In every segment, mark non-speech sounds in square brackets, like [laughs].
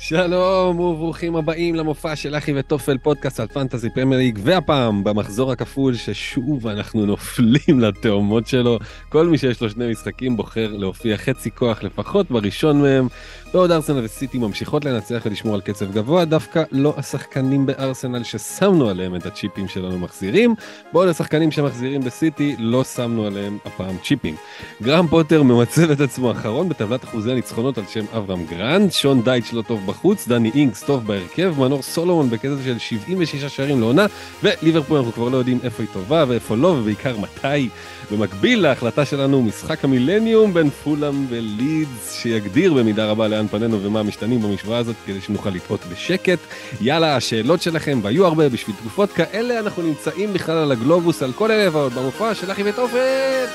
שלום וברוכים הבאים למופע של אחי וטופל פודקאסט על Fantasy Premier League והפעם במחזור הכפול ששוב אנחנו נופלים [laughs] לתהומות שלו. כל מי שיש לו שני משחקים בוחר להופיע חצי כוח לפחות בראשון מהם. בעוד ארסנל וסיטי ממשיכות לנצח ולשמור על קצב גבוה דווקא לא השחקנים בארסנל ששמנו עליהם את הצ'יפים שלנו מחזירים. בעוד השחקנים שמחזירים בסיטי לא שמנו עליהם הפעם צ'יפים. גרם פוטר ממצב את עצמו אחרון בטבלת אחוזי הניצחונות על שם אברהם גרנד. שון דייש לא טוב בחוץ, דני אינגס טוב בהרכב, מנור סולומון בקטע של 76 שערים לעונה, וליברפול אנחנו כבר לא יודעים איפה היא טובה ואיפה לא, ובעיקר מתי. במקביל להחלטה שלנו, משחק המילניום בין פולאם ולידס, שיגדיר במידה רבה לאן פנינו ומה המשתנים במשוואה הזאת, כדי שנוכל לטעות בשקט. יאללה, השאלות שלכם, והיו הרבה בשביל תקופות כאלה, אנחנו נמצאים בכלל על הגלובוס, על כל אלה ועוד במופע של אחי ותופת!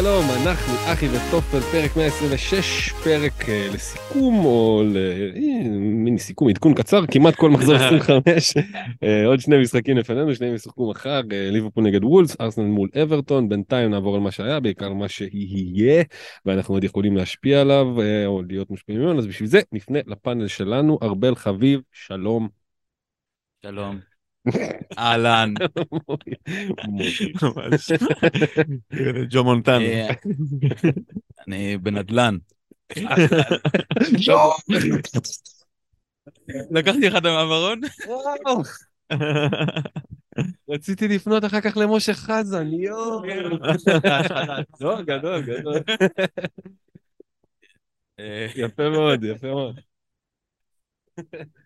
שלום, אנחנו אחי וטופל, פרק 126, פרק uh, לסיכום או ל... אה, סיכום, עדכון קצר, כמעט כל מחזור [laughs] 25, uh, עוד שני משחקים לפנינו, שניהם ישחקו מחר, uh, ליברפול נגד וולס, ארסנל מול אברטון, בינתיים נעבור על מה שהיה, בעיקר מה שיהיה, ואנחנו עוד יכולים להשפיע עליו uh, או להיות מושפעים ממנו, אז בשביל זה נפנה לפאנל שלנו, ארבל חביב, שלום. שלום. אהלן. ג'ו מונטנו. אה, אני בנדלן. לקחתי לך את המעברון? רציתי לפנות אחר כך למשה חזן, יואו. לא, גדול, גדול. יפה מאוד, יפה מאוד.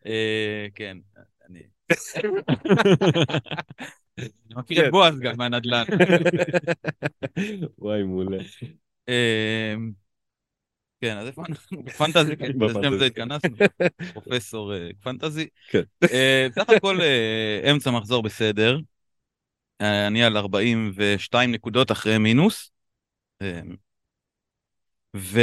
אה, כן, אני... מכיר את בועז גם מהנדל"ן. וואי, מעולה. אמ, כן, אז איפה אנחנו? בפנטזי, כן. [laughs] לשם זה התכנסנו. פרופסור אה, פנטזי. כן. אה, סך הכל אה, אמצע מחזור בסדר. אני על 42 נקודות אחרי מינוס. אה, ו...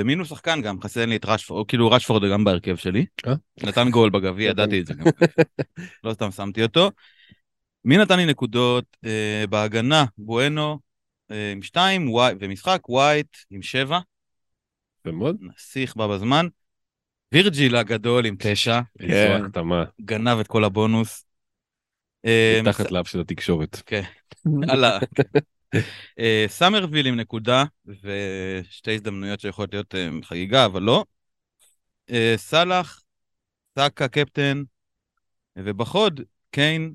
ומינוס שחקן גם, חסר לי את רשפורד, כאילו רשפורד גם בהרכב שלי. אה? נתן גול בגביע, ידעתי את זה גם. [laughs] לא סתם שמתי אותו. מי נתן לי נקודות? אה, בהגנה, בואנו אה, עם שתיים, וואי- ומשחק, ווייט עם שבע, יפה מאוד. נסיך בא בזמן. וירג'יל הגדול עם תשע, איזו החתמה. גנב את כל הבונוס. אה, מתחת לאף של התקשורת. [laughs] הלאה. אה, סאמרוויל עם נקודה, ושתי הזדמנויות שיכולות להיות אה, חגיגה, אבל לא. אה, סאלח, סאקה קפטן, ובחוד, קיין,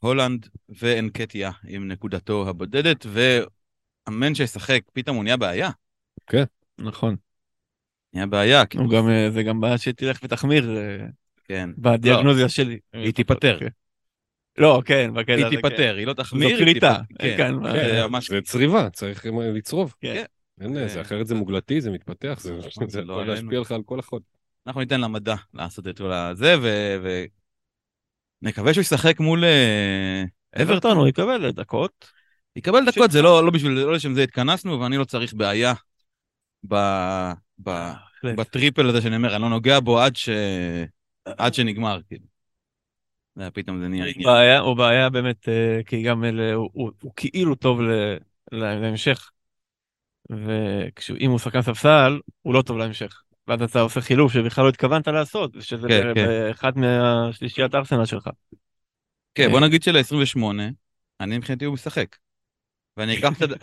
הולנד ואנקטיה עם נקודתו הבודדת, והמן שישחק, פתאום הוא נהיה בעיה. נכון. נהיה בעיה, כי... הוא גם, זה גם בעיה שתלך ותחמיר כן. בדיאגנוזיה שלי. היא תיפתר. כן. לא, כן, בקטע הזה. היא תיפתר, היא לא כן. תחמיר, זו קליטה. כן, כן, זה ממש... זה צריבה, צריך לצרוב. כן. אחרת זה מוגלתי, זה מתפתח, זה לא יכול עלינו. להשפיע לך על כל החוד. אנחנו ניתן למדע לעשות את כל הזה. ונקווה שהוא ישחק מול אה, אברטון הוא יקבל דקות. יקבל דקות, זה לא, לא בשביל, לא לשם זה התכנסנו, ואני לא צריך בעיה בהחלט. בטריפל הזה שאני אומר, אני לא נוגע בו עד שנגמר, כאילו. זה, פתאום זה נהיה. בעיה, הוא בעיה באמת, אה, כי גם אלה, הוא- הוא הוא כאילו טוב ל- ל- להמשך. ואם הוא שחקן ספסל, הוא לא טוב להמשך. ואז אתה עושה חילוף שבכלל לא התכוונת לעשות, שזה כן, כן. באחד מהשלישיית ארסנל שלך. כן, בוא נגיד של-28, אני מבחינתי הוא משחק. ואני אקח את [laughs]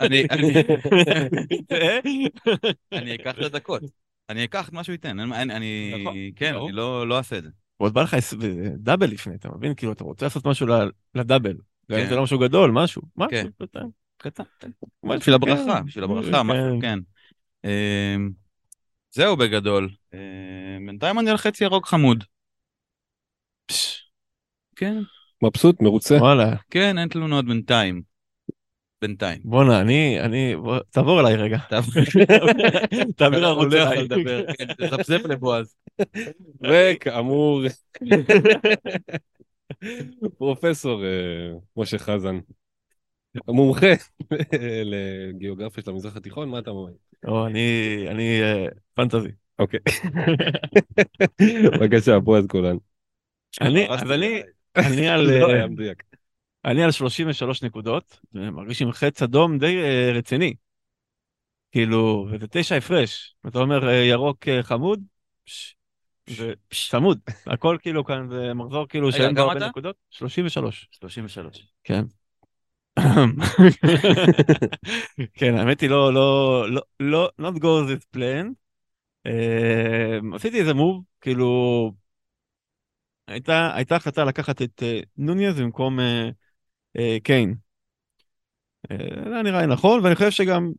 אני- אקח את הדקות. אני אקח את מה שהוא ייתן, אני, נכון, כן. אני לא לא אעשה את זה. ועוד בא לך דאבל לפני, אתה מבין? כאילו, אתה רוצה לעשות משהו לדאבל. גם אם כן. זה לא משהו גדול, משהו. משהו כן. קטן. קטן. משהו, בשביל הברכה, כן. בשביל הברכה, משהו, כן. כן. אמ, זהו בגדול. אמ, בינתיים אני על חצי ירוק חמוד. כן, מבסוט, מרוצה. וואלה, כן, אין תלונות בינתיים. בינתיים. בואנה, אני, אני, בוא, תעבור אליי רגע. [laughs] תעביר הוא ערוץ לא יכול אליי. לדבר, כן, תזפזפ לבועז. וכאמור, [laughs] פרופסור אה, משה חזן, מומחה לגיאוגרפיה של המזרח התיכון, מה אתה אומר? או, אני, אני אה, פנטזי. אוקיי. [laughs] בבקשה, בועז גולן. אני, אז אני. אני על, לא אה, היה מדויק. אני על 33 נקודות, מרגיש עם חץ אדום די אה, רציני. כאילו, וזה תשע הפרש. אתה אומר אה, ירוק אה, חמוד, צמוד. הכל כאילו כאן זה מחזור כאילו שאין בו הרבה? נקודות. 33. 33. כן. כן, האמת היא לא, לא, לא, לא, not go this plan. עשיתי איזה מוב, כאילו, הייתה, הייתה החלטה לקחת את נוניז במקום קיין. אה, זה נראה לי נכון, ואני חושב שגם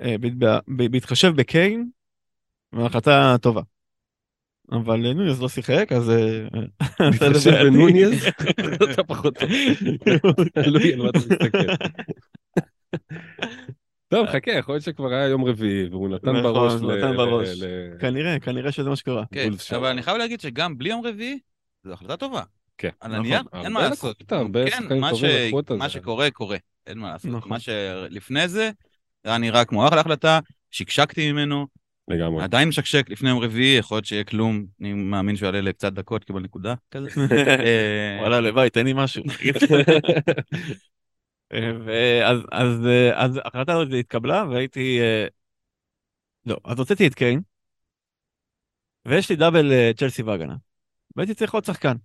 אה, ב- ב- ב- בהתחשב בקיין, זו החלטה טובה. אבל אה, נוניז לא שיחק, אז... אה, בעייתי. בנוניז? [laughs] אתה פחות טוב. תלוי על מה אתה מסתכל. טוב, חכה, יכול להיות שכבר היה יום רביעי, והוא נתן נכון, בראש נתן בראש. כנראה, כנראה שזה מה שקרה. כן. אבל אני חייב להגיד שגם בלי יום רביעי, זו החלטה טובה. כן. על נכון. הנייר, אין הרבה מה לעשות. כן, מה ש- אותה, מה שקורה, קורה. אין מה לעשות. נכון. מה שלפני זה, היה נראה כמו אחלה החלטה, שקשקתי ממנו, לגמרי. עדיין משקשק לפני יום רביעי, יכול להיות שיהיה כלום, אני מאמין שהוא יעלה לקצת דקות, קיבל נקודה כזה. [laughs] אה, וואלה, הלוואי, תן לי משהו. [laughs] ואז אז, אז ההחלטה הזאת התקבלה והייתי... אה, לא, אז הוצאתי את קיין, ויש לי דאבל אה, צ'לסי והגנה. והייתי צריך עוד שחקן.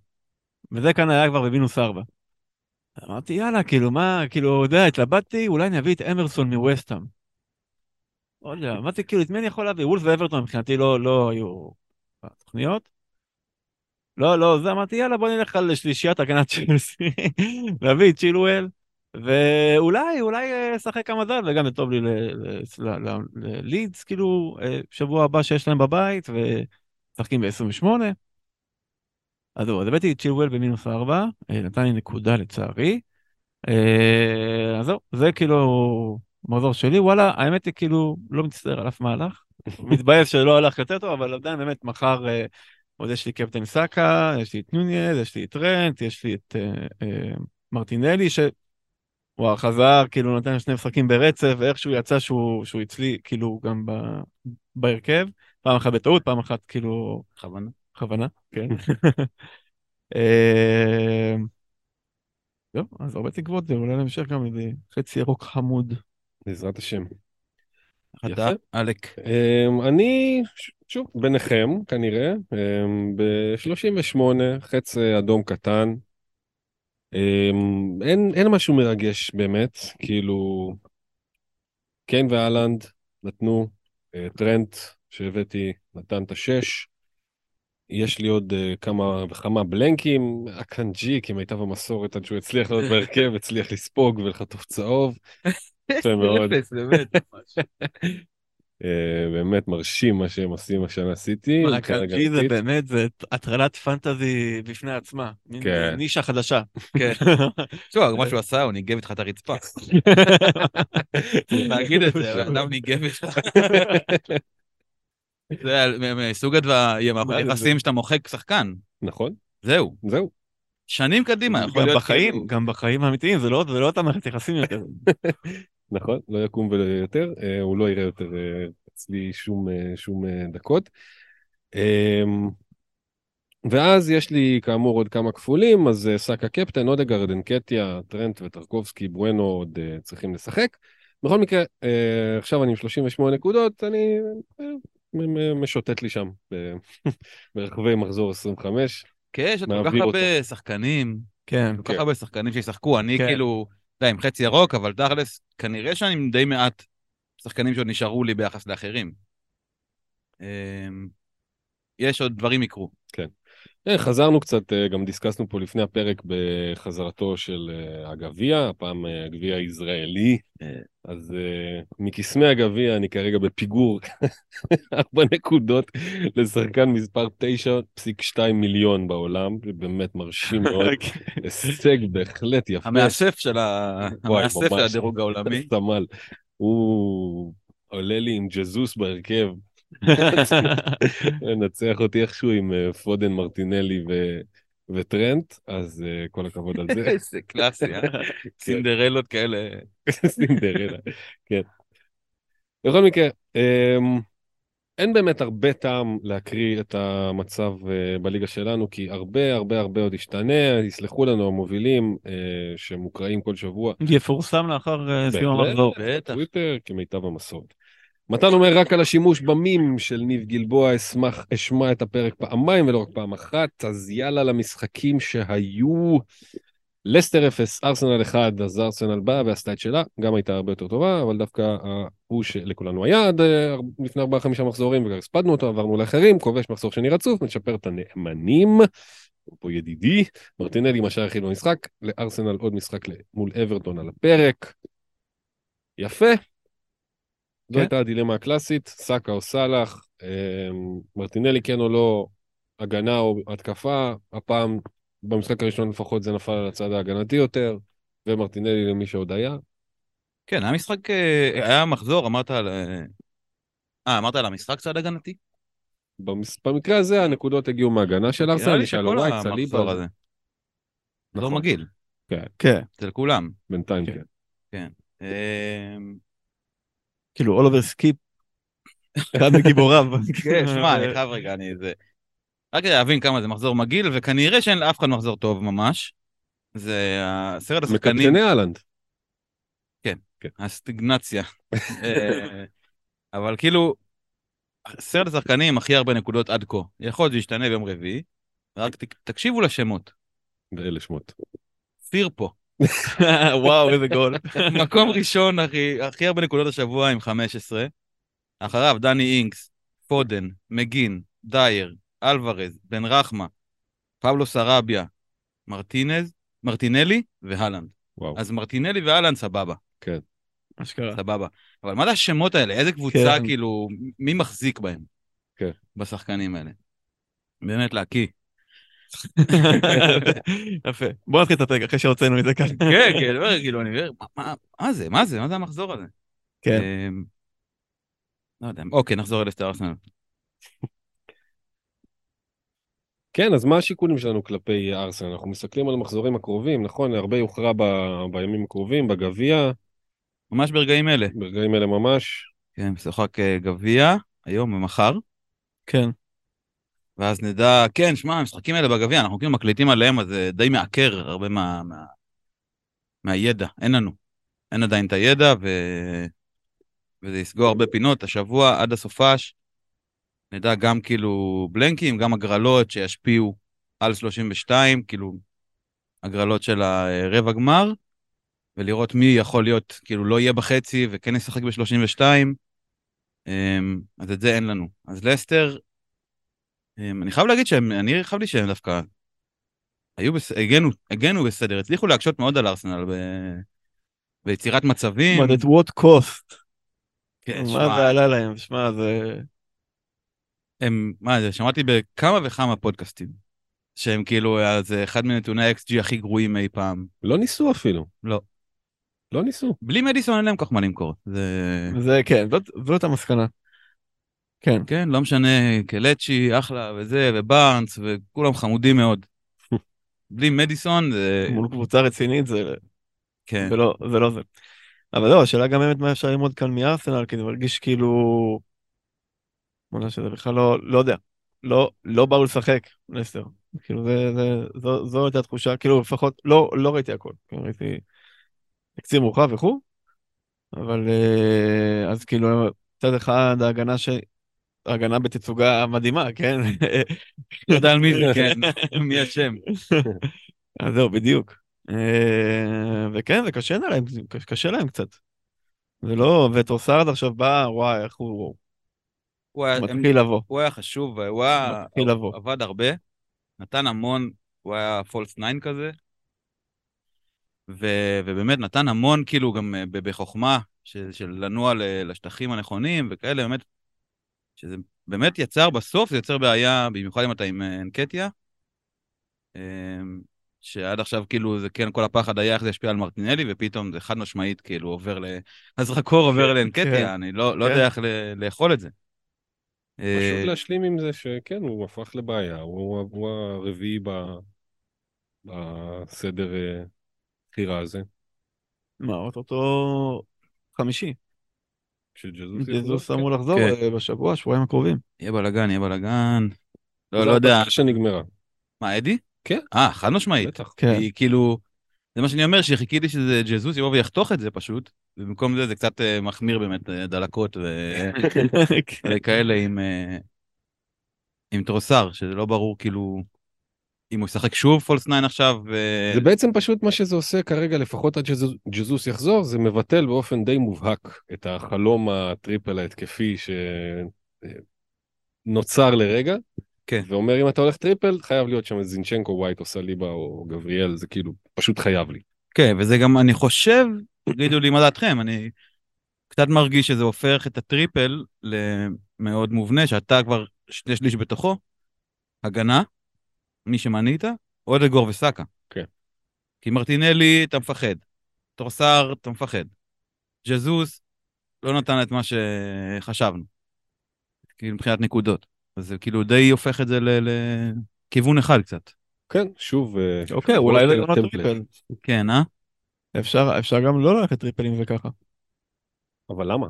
וזה כאן היה כבר במינוס ארבע. אמרתי, יאללה, כאילו, מה, כאילו, יודע, התלבטתי, אולי אני אביא את אמרסון מווסטהאם. לא יודע, אמרתי, כאילו, את מי אני יכול להביא? וולף ואברטון מבחינתי לא, לא היו בתוכניות. לא, לא, זה אמרתי, יאללה, בוא נלך על שלישיית הגנת צ'לסי, [laughs] להביא את צ'ילואל, ואולי, אולי אה, אשחק כמה זמן, וגם זה טוב לי ללידס, כאילו, אה, שבוע הבא שיש להם בבית, ומשחקים ב-28. אז זהו, אז הבאתי את צ'ילואל במינוס 4, נתן לי נקודה לצערי. אה, אז זהו, זה כאילו מחזור שלי, וואלה, האמת היא כאילו, לא מצטער על אף מהלך. [laughs] מתבאס שלא הלך יותר טוב, אבל עדיין באמת מחר אה, עוד יש לי קפטן סאקה, יש לי את נוניאז, יש לי את טרנט, יש לי את אה, אה, מרטינלי, ש... וואו, חזר, כאילו נתן שני משחקים ברצף, ואיכשהו יצא שהוא, שהוא אצלי, כאילו, גם ב... בהרכב. פעם אחת בטעות, פעם אחת כאילו בכוונה. בכוונה, כן. [laughs] זהו, אז הרבה תקוות, אולי להמשך גם איזה חצי ירוק חמוד. בעזרת השם. אתה, אלק. אמ, אני, שוב, ביניכם כנראה, ב-38, חץ אה, אדום קטן. אמ, אין, אין משהו מרגש באמת, כאילו, קיין ואלנד נתנו, אה, טרנט שהבאתי נתן את השש. יש לי עוד אה, כמה וכמה בלנקים, אקנג'י כמיטב המסורת עד שהוא הצליח להיות בהרכב, הצליח לספוג ולחטוף צהוב. [laughs] יפה מאוד. אפס, באמת. [laughs] אה, באמת מרשים מה שהם עושים. מה, כרגע קאנג'י זה. באמת, זה הטרלת פנטזי בפני עצמה. כן. נישה חדשה. [laughs] כן. תשמע, מה שהוא עשה, הוא ניגב איתך את הרצפה. להגיד את זה, אדם ניגב איתך. זה מסוג היחסים שאתה מוחק שחקן. נכון, זהו. זהו. שנים קדימה, יכול גם להיות בחיים, כאילו- גם בחיים האמיתיים, זה לא זה לא אותה מערכת יחסים יותר. [laughs] נכון, לא יקום ולא יותר, אה, הוא לא יראה יותר אה, אצלי שום, אה, דקות. אמ, ואז יש לי כאמור עוד כמה כפולים, אז סאקה קפטן, אודגרד, אנקטיה, טרנט וטרקובסקי, ברואנו עוד צריכים לשחק. בכל מקרה, עכשיו אני עם 38 נקודות, אני משוטט לי שם [laughs] ברחבי מחזור 25. כן, יש עוד כל כך הרבה שחקנים, כן. כל כך כן. הרבה שחקנים שישחקו, אני כן. כאילו, אתה יודע, עם חצי ירוק, אבל תכלס, כנראה שאני עם די מעט שחקנים שעוד נשארו לי ביחס לאחרים. אמ, יש עוד דברים יקרו. אה, חזרנו קצת, אה, גם דיסקסנו פה לפני הפרק בחזרתו של אה, הגביע, הפעם אה, הגביע הישראלי. אה. אז אה, מקסמי הגביע אני כרגע בפיגור [laughs] ארבע נקודות לשחקן מספר 9.2 מיליון בעולם, זה באמת מרשים [laughs] מאוד, הישג בהחלט יפה. המאסף של. הדירוג העולמי. [laughs] הוא עולה לי עם ג'זוס בהרכב, [laughs] לנצח אותי איכשהו עם אה, פודן, מרטינלי ו... וטרנט, אז אה, כל הכבוד על זה. איזה קלאסי, אה? [laughs] סינדרלות כאלה. [laughs] סינדרלה, כן. בכל מקרה, אמ, אין באמת הרבה טעם להקריא את המצב אה, בליגה שלנו, כי הרבה הרבה הרבה עוד ישתנה, יסלחו לנו המובילים אה, שמוקראים כל שבוע. יפורסם לאחר סיום המחזור. בטח. טוויטר כמיטב המסורת. מתן אומר רק על השימוש במים של ניב גלבוע, אשמח, אשמע את הפרק פעמיים ולא רק פעם אחת, אז יאללה למשחקים שהיו. לסטר 0, ארסנל 1, אז ארסנל באה ועשתה את שלה, גם הייתה הרבה יותר טובה, אבל דווקא ההוא שלכולנו היה עד אה, לפני 4-5 מחזורים, וכבר הספדנו אותו, עברנו לאחרים, כובש מחזור שני רצוף, נשפר את הנאמנים. פה ידידי, מרטינלי מה שהיחיד במשחק, לארסנל עוד משחק מול אברטון על הפרק. יפה. זו כן. הייתה הדילמה הקלאסית, סאקה או סאלח, אמ, מרטינלי כן או לא, הגנה או התקפה, הפעם במשחק הראשון לפחות זה נפל על הצד ההגנתי יותר, ומרטינלי למי שעוד היה. כן, היה משחק, אה, היה מחזור, אמרת על... אה, אה, אמרת על המשחק צד הגנתי? במס... במקרה הזה הנקודות הגיעו מהגנה של נראה לי של שכל הווייט, המחזור סליבה. הזה. לא נכון, מגעיל, כן, זה לכולם. בינתיים כן. כן. אמ, כאילו אוליבר סקיפ. אחד מגיבוריו. [laughs] כן, שמע, אני חייב רגע, אני זה... רק כדי להבין כמה זה מחזור מגעיל, וכנראה שאין לאף אחד מחזור טוב ממש. זה הסרט השחקנים, מקפטני אהלנד. הסטיגנציה. [laughs] אה, אבל כאילו, סרט השחקנים הכי הרבה נקודות עד כה. יכול להיות שזה ישתנה ביום רביעי, רק תקשיבו לשמות. ואלה שמות. פירפו, [laughs] וואו, איזה גול. [laughs] מקום ראשון, הכי, הכי הרבה נקודות השבוע עם 15. אחריו דני אינקס, פודן, מגין, דייר, אלוורז, בן רחמה, פבלו סרביה, מרטינז, מרטינלי והלנד. וואו. אז מרטינלי והלנד סבבה, אשכרה. סבבה. אבל מה זה השמות האלה? איזה קבוצה, כן. כאילו, מי מחזיק בהם? כן. בשחקנים האלה. באמת להקיא. יפה. בוא נתחיל את הפרק אחרי שהוצאנו את זה כאן. כן, כן, לא, כאילו, אני אומר, מה- מה- מה זה? מה זה? מה זה המחזור הזה? כן. אמ, לא יודע, אוקיי, נחזור אל אסטר ארסנל. כן, אז מה השיקולים שלנו כלפי ארסנל? אנחנו מסתכלים על המחזורים הקרובים, נכון? הרבה יוכרע ב... בימים הקרובים, בגביע, ממש ברגעים אלה. ברגעים אלה ממש. כן, משחק אה, גביע, היום ומחר, כן. ואז נדע, כן, שמע, המשחקים האלה בגביע, אנחנו כאילו מקליטים עליהם, אז זה די מעקר הרבה מה... מה... מהידע, אין לנו. אין עדיין את הידע, ו... וזה יסגור הרבה פינות. השבוע עד הסופש נדע גם כאילו בלנקים, גם הגרלות שישפיעו על 32, כאילו הגרלות של הרבע גמר, ולראות מי יכול להיות, כאילו לא יהיה בחצי וכן ישחק ב-32. אמ, אז את זה אין לנו. אז לסטר, אני חייב להגיד שהם, אני חייב לי שהם דווקא היו, בס... הגנו, הגנו בסדר, הצליחו להקשות מאוד על ארסנל ב... ביצירת מצבים. אבל את what cost? כן, מה שמע, זה עלה להם? שמע, זה... הם, מה זה, שמעתי בכמה וכמה פודקאסטים, שהם כאילו, זה אחד מנתוני ה-XG הכי גרועים אי פעם. לא ניסו אפילו. לא. לא ניסו. בלי מדיסון אין להם כל כך מה למכור. זה... זה כן, זאת- זאת המסקנה. כן. כן, לא משנה, קלצ'י, אחלה, וזה, ובארנס, וכולם חמודים מאוד. [laughs] בלי מדיסון זה... מול קבוצה רצינית זה כן. זה לא זה. אבל לא, השאלה גם באמת מה אפשר ללמוד כאן מארסנל, כי זה מרגיש כאילו... מודה שזה בכלל לא, לא יודע. לא, לא באו לשחק, לסטר. כאילו זה, זה, זו, זו הייתה התחושה, כאילו לפחות לא, לא ראיתי הכל. כאילו ראיתי תקציר מורחב וכו', אבל אה, אז כאילו מצד אחד ההגנה ש... ההגנה בתצוגה מדהימה, כן? יודע על מי זה, [laughs] כן, מי אשם. אז זהו, בדיוק. אה, וכן, זה קשה להם, קשה להם קצת. זה לא, וטרוסארד עכשיו בא, וואי, איך הוא הוא היה- הם- מתחיל לבוא, הוא היה חשוב, הוא היה... מתחיל לבוא. עבד הרבה, נתן המון, הוא היה פולס 9 כזה, ו, ובאמת נתן המון כאילו גם אה, בחוכמה של, של לנוע לשטחים הנכונים וכאלה, באמת, שזה באמת יצר בסוף, זה יוצר בעיה, במיוחד אם אתה עם אה, אנקטיה, אה, שעד עכשיו כאילו זה כן, כל הפחד היה איך זה ישפיע על מרטינלי, ופתאום זה חד משמעית כאילו עובר ל... הזרקור עובר לאנקטיה, אני לא, לא כן. יודע איך ל- לאכול את זה. אה, פשוט להשלים עם זה שכן, הוא הפך לבעיה, הוא, הוא, הוא הרביעי ב, בסדר אה, בחירה הזה? מה, אוטוטו חמישי. שג'זוס יחזור? ג'זוס אמור לחזור כן. אה, בשבוע, שבועיים הקרובים. יהיה בלאגן, יהיה בלאגן. לא, לא יודע. הבטחה שנגמרה. מה, אדי? כן. אה, חד משמעית. בטח. כן. היא כאילו, זה מה שאני אומר, שחיכיתי שזה ג'זוס יבוא ויחתוך את זה פשוט, ובמקום זה זה קצת אה, מחמיר באמת אה, דלקות ו- [laughs] וכאלה עם, עם טרוסר, שזה לא ברור כאילו, אם הוא ישחק שוב פולס 9 עכשיו, ו- זה בעצם פשוט מה שזה עושה כרגע, לפחות עד שג'זוס יחזור, זה מבטל באופן די מובהק את החלום הטריפל ההתקפי שנוצר לרגע. כן. ואומר אם אתה הולך טריפל, חייב להיות שם זינצ'נקו, ווייט או סליבה או גבריאל, זה כאילו פשוט חייב לי. כן, וזה גם, אני חושב, תגידו לי מה דעתכם, אני קצת מרגיש שזה הופך את הטריפל למאוד מובנה, שאתה כבר שני שליש בתוכו, הגנה, מי שמנית, אודגור וסאקה. כן. כי מרטינלי, אתה מפחד. טרוסאר, אתה מפחד. ג'זוס לא נתן את מה שחשבנו. כאילו מבחינת נקודות. אז זה כאילו די הופך את זה ל- לכיוון אחד קצת. כן, שוב, אה, אוקיי, אולי לא template. טריפל. כן, אה? אפשר אפשר גם לא ללכת טריפלים וככה. אבל למה?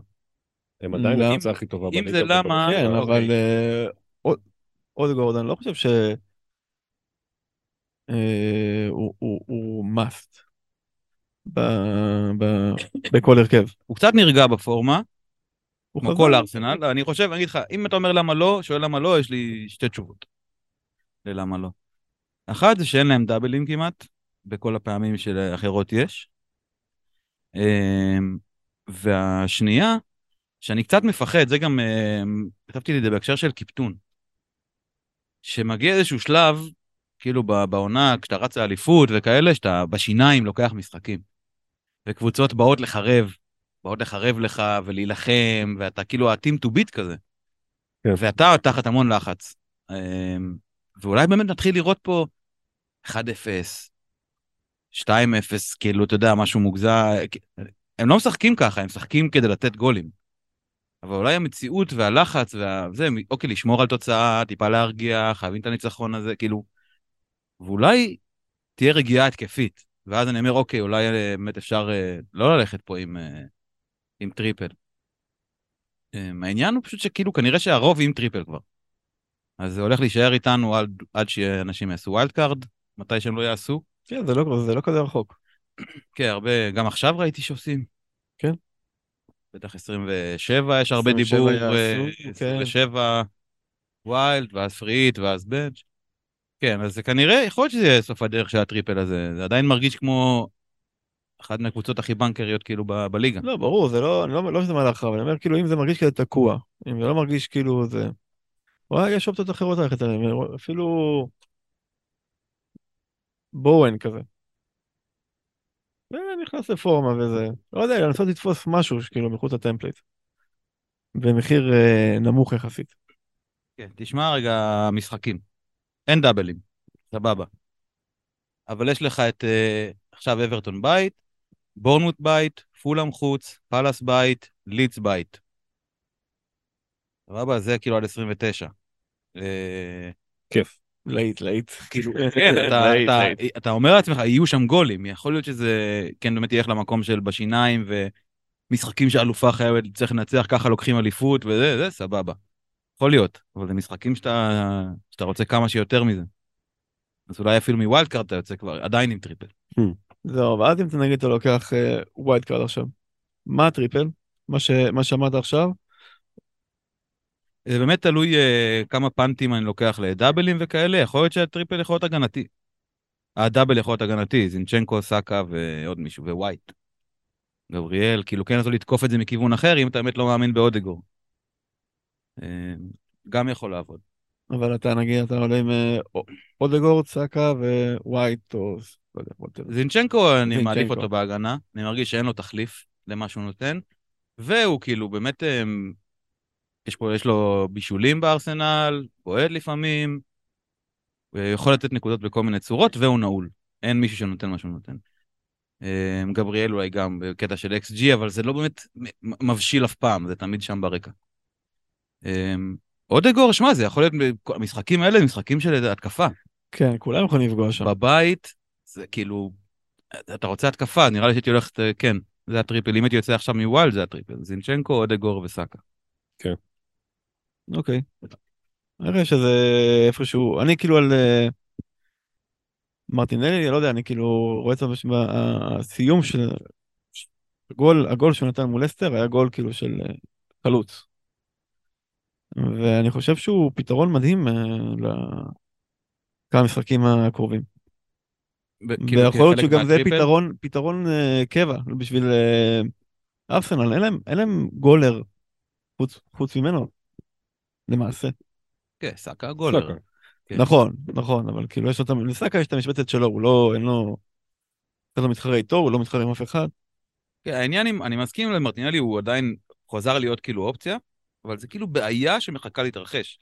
הם עדיין למה? הקבוצה הכי טובה אם. זה למה- כן, אוקיי. אבל אה, עוד- עוד גורדון, לא חושב ש... הוא- הוא- הוא must ב- ב- בכל הרכב. הוא קצת נרגע בפורמה, הוא כמו. כל ארסנל. אני חושב, אני אגיד לך, אם אתה אומר למה לא, שואל למה לא, יש לי שתי תשובות. ללמה לא. אחת זה שאין להם דאבלים כמעט, בכל הפעמים שלאחרות יש. אמ, והשנייה, שאני קצת מפחד, זה גם, אמ, כתבתי לי את זה בהקשר של קיפטון. שמגיע איזשהו שלב, כאילו בעונה, כשאתה רץ לאליפות וכאלה, שאתה בשיניים לוקח משחקים. וקבוצות באות לחרב, באות לחרב לך ולהילחם, ואתה כאילו ה-team to beat כזה. כן. ואתה תחת המון לחץ. אמ, ואולי באמת נתחיל לראות פה 1-0, 2-0, כאילו, אתה יודע, משהו מוגזם. הם לא משחקים ככה, הם משחקים כדי לתת גולים. אבל אולי המציאות והלחץ וזה, אוקיי, לשמור על תוצאה, טיפה להרגיע, חייבים את הניצחון הזה, כאילו... ואולי תהיה רגיעה התקפית. ואז אני אומר, אוקיי, אולי אה, באמת אפשר אה, לא ללכת פה עם, אה, עם טריפל. אה, העניין הוא פשוט שכאילו, כנראה שהרוב עם טריפל כבר. אז זה הולך להישאר איתנו עד, עד שאנשים יעשו wildcard, מתי שהם לא יעשו. כן, זה לא- זה לא כזה רחוק. כן, הרבה, גם עכשיו ראיתי שעושים. כן. בטח 27, יש הרבה 27 דיבור, יעשו, אה, כן. 27 wild, ואז free hit, ואז bench. כן, אז זה כנראה, יכול להיות שזה יהיה סוף הדרך של הטריפל הזה. זה עדיין מרגיש כמו אחת מהקבוצות הכי בנקריות כאילו ב- בליגה. לא, ברור, זה לא, אני לא, לא שזה מהלך אבל אני אומר, כאילו, אם זה מרגיש כזה תקוע, אם זה לא מרגיש כאילו זה... וואי, יש אופציות אחרות ללכת עליהן, אפילו... בואן כזה. ונכנס לפורמה וזה, לא יודע, לנסות לתפוס משהו שכאילו מחוץ ל template. במחיר אה, נמוך יחסית. כן, תשמע רגע משחקים. אין דאבלים, סבבה. אבל יש לך את אה, עכשיו אברטון בית, בורנמוט בית, פולאם חוץ, פאלאס בית, לידס בית. סבבה, זה כאילו עד 29. אה, כיף. להיט, להיט. כאילו, [laughs] כן, אתה, אתה. אתה אומר לעצמך, יהיו שם גולים, יכול להיות שזה כן באמת ילך למקום של בשיניים ומשחקים שאלופה חייבת, צריך לנצח, ככה לוקחים אליפות וזה, זה סבבה. יכול להיות, אבל זה משחקים שאתה, שאתה רוצה כמה שיותר מזה. אז אולי אפילו מ wildcard אתה יוצא כבר, עדיין עם טריפל. זהו, ואז אם אתה נגיד אתה לוקח wildcard עכשיו, מה הטריפל? מה ש- מה שאמרת עכשיו? זה באמת תלוי אה, כמה punt ים אני לוקח לדאבלים וכאלה, יכול להיות שהטריפל יכול להיות הגנתי. הדאבל יכול להיות הגנתי, זינצ'נקו, סאקה ועוד מישהו, ווייט. גבריאל, כאילו כן לנסות לתקוף את זה מכיוון אחר, אם אתה באמת לא מאמין באודגור. אה, גם יכול לעבוד. אבל אתה נגיד, אתה עולה עם אה, אודגורד, סאקה ווייט, או לא. זינצ'נקו, אני. מעדיף אותו בהגנה, אני מרגיש שאין לו תחליף למה שהוא נותן, והוא כאילו באמת, אמ, יש, פה, יש לו בישולים בארסנל, בועט לפעמים, ויכול לתת נקודות בכל מיני צורות, והוא נעול. אין מישהו שנותן מה שהוא נותן. גבריאל אולי גם בקטע של XG, אבל זה לא באמת מבשיל אף פעם, זה תמיד שם ברקע. אמ, אודגור, שמע, זה יכול להיות, המשחקים האלה הם משחקים של התקפה. כן, כולם יכולים לפגוע שם. בבית, זה כאילו, אתה רוצה התקפה, נראה לי שהייתי הולכת, אה, כן, זה הטריפל. אם הייתי יוצא עכשיו מ wild, זה הטריפל. זינצ'נקו, אודגור וסאקה. אוקיי. נראה שזה איפשהו, אני כאילו על אה, מרטינלי, לא יודע, אני כאילו רואה את בסיום של הגול, הגול שהוא נתן מול לסטר היה גול כאילו של אה, חלוץ. ואני חושב שהוא פתרון מדהים אה, לכמה משחקים הקרובים. כאילו, ויכול להיות שגם זה. פתרון, פתרון אה, קבע בשביל אה, ארסנל, אין להם, אין להם גולר חוץ, חוץ ממנו, למעשה. כן, סאקה. סאקה. כן. נכון, נכון, אבל כאילו יש המ- לסאקה יש את המשבצת שלו, הוא לא, אין לו, אין לו מתחרה איתו, הוא לא מתחרה עם אף אחד. כן, העניין אני מסכים למרטינלי, הוא עדיין חוזר להיות כאילו אופציה, אבל זה כאילו בעיה שמחכה להתרחש.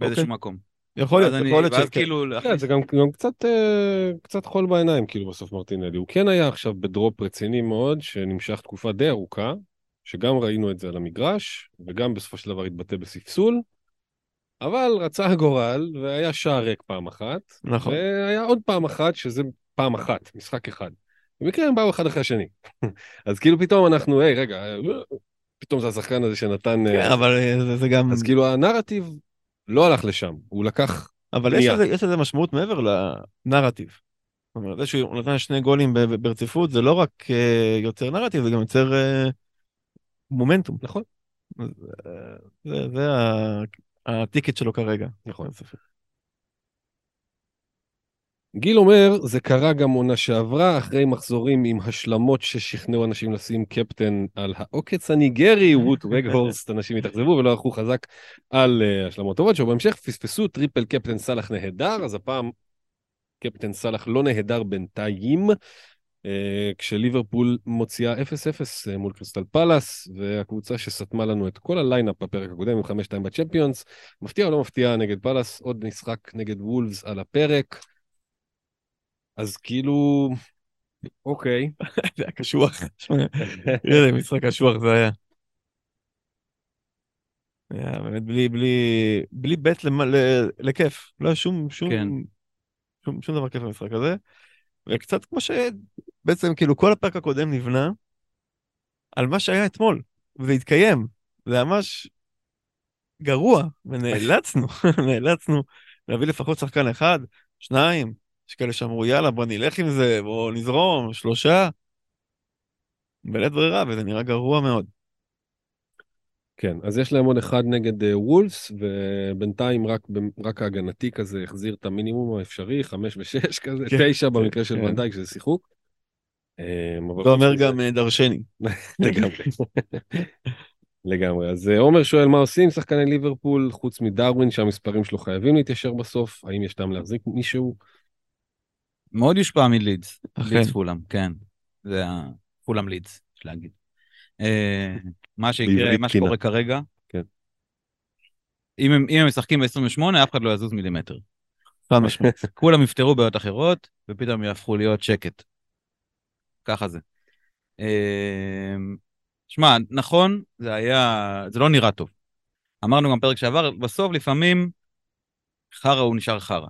באיזשהו אוקיי. מקום. יכול להיות, יכול להיות ואז שכן. כאילו, כן, זה גם, גם קצת, אה, קצת חול בעיניים, כאילו, בסוף מרטינלי. הוא כן היה עכשיו בדרופ רציני מאוד, שנמשך תקופה די ארוכה, שגם ראינו את זה על המגרש, וגם בסופו של דבר התבטא בספסול, אבל רצה הגורל, והיה שער ריק פעם אחת, נכון. והיה עוד פעם אחת, שזה פעם אחת, משחק אחד. במקרה הם באו אחד אחרי השני. [laughs] אז כאילו פתאום אנחנו, היי, רגע, אה, פתאום זה השחקן הזה שנתן... אה, כן, אבל אה, זה, זה גם, אז כאילו הנרטיב לא הלך לשם, הוא לקח... אבל יש. לזה, יש לזה משמעות מעבר לנרטיב. זאת אומרת, זה שהוא נתן שני גולים ברציפות, זה לא רק אה, יוצר נרטיב, זה גם יוצר אה, מומנטום. נכון. זה, זה ה- הטיקט שלו כרגע. נכון. אין ספק. גיל אומר, זה קרה גם עונה שעברה, אחרי מחזורים עם השלמות ששכנעו אנשים לשים קפטן על העוקץ הניגרי, [laughs] ווט וגהורסט, אנשים התאכזבו ולא הלכו חזק על אה, השלמות טובות, שבהמשך פספסו טריפל קפטן סאלח נהדר, אז הפעם קפטן סאלח לא נהדר בינתיים, אה, כשליברפול מוציאה 0-0 אה, מול קריסטל פלאס, והקבוצה שסתמה לנו את כל ה lineup בפרק הקודם עם 5-2 בצ'מפיונס, מפתיע או לא מפתיע נגד פלאס, עוד משחק נגד וולפס על הפרק. אז כאילו, אוקיי. [laughs] זה היה קשוח. איזה [laughs] משחק קשוח זה היה. היה באמת בלי, בלי, בלי בית למ- ל- לכיף. לא היה שום, שום, כן. שום, שום דבר כיף במשחק הזה. וקצת כמו שבעצם כאילו כל הפרק הקודם נבנה על מה שהיה אתמול, וזה התקיים. זה ממש גרוע, ונאלצנו, [laughs] נאלצנו להביא לפחות שחקן אחד, שניים, יש כאלה שאמרו יאללה בוא נלך עם זה, בוא נזרום, שלושה. בלית ברירה, וזה נראה גרוע מאוד. כן, אז יש להם עוד אחד נגד אה, וולפס, ובינתיים רק, רק ההגנתי כזה החזיר את המינימום האפשרי, חמש ושש כזה, כן, תשע כן, במקרה של כן. ונדייק, שזה שיחוק. אבל זה אומר גם אה, דרשני. [laughs] לגמרי. לגמרי. אז אה, עומר שואל מה עושים שחקני ליברפול, חוץ מדרווין, שהמספרים שלו חייבים להתיישר בסוף, האם יש טעם להחזיק מישהו? מאוד יושפע מלידס. אכן. לידס פולאם, כן. זה ה... פולאם לידס, יש להגיד. אה, מה שיקרה, מה. שקורה כרגע, כן. אם הם, אם הם משחקים ב-28, אף אחד לא יזוז מילימטר. חד משמעית. [laughs] כולם יפתרו בעיות אחרות, ופתאום יהפכו להיות שקט. ככה זה. אה, שמע, נכון, זה היה, זה לא נראה טוב. אמרנו גם פרק שעבר, בסוף לפעמים חרא הוא נשאר חרא.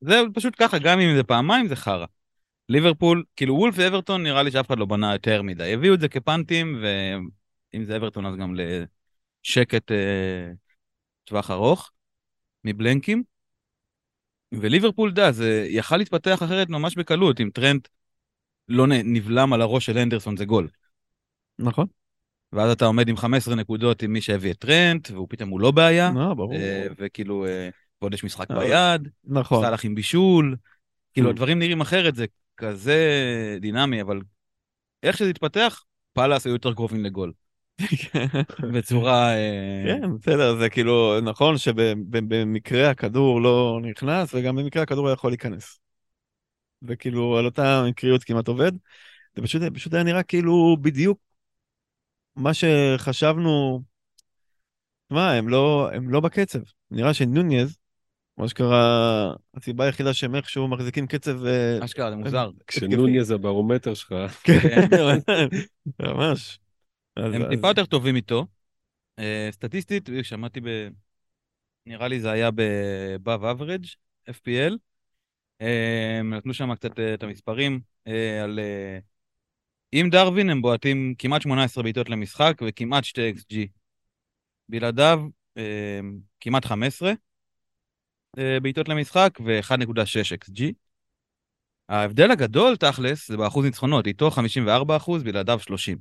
זה פשוט ככה, גם אם זה פעמיים זה חרא. ליברפול, כאילו וולף ואברטון נראה לי שאף אחד לא בנה יותר מדי. הביאו את זה כפאנטים, ואם זה אברטון אז גם לשקט אה, טווח ארוך, מבלנקים. וליברפול, אתה יודע, זה יכל להתפתח אחרת ממש בקלות, אם טרנט לא נבלם על הראש של הנדרסון זה גול. נכון. ואז אתה עומד עם 15 נקודות עם מי שהביא את טרנט, והוא פתאום הוא לא בעיה, לא, ברור. אה, וכאילו, אה, ועוד יש משחק אבל- ביד, נכון. סאלח עם בישול, כאילו Mm. הדברים נראים אחרת, זה כזה דינמי, אבל איך שזה התפתח, פאלאס היו יותר קרובים לגול. [laughs] בצורה... אה, כן, בסדר, זה כאילו, נכון שבמקרה הכדור לא נכנס, וגם במקרה הכדור היה יכול להיכנס. וכאילו, על אותה מקריות כמעט עובד. זה פשוט, פשוט היה נראה כאילו בדיוק מה שחשבנו, מה, הם לא, הם לא בקצב. נראה שנוניז, מה שקרה, הסיבה היחידה שהם איכשהו מחזיקים קצב... אה, אשכרה, זה מוזר. כשנוני זה הברומטר שלך, כן, [laughs] ממש. הם טיפה יותר טובים איתו. אה, סטטיסטית, שמעתי ב... נראה לי זה היה ב-above average, FPL. נתנו שם קצת אה, את המספרים על... עם דרווין הם בועטים כמעט 18 בעיטות למשחק וכמעט 2 XG. בלעדיו כמעט 15 אה, בעיטות למשחק ו-1.6 XG. ההבדל הגדול, תכלס, זה באחוז ניצחונות, איתו 54 אחוז, בלעדיו 30.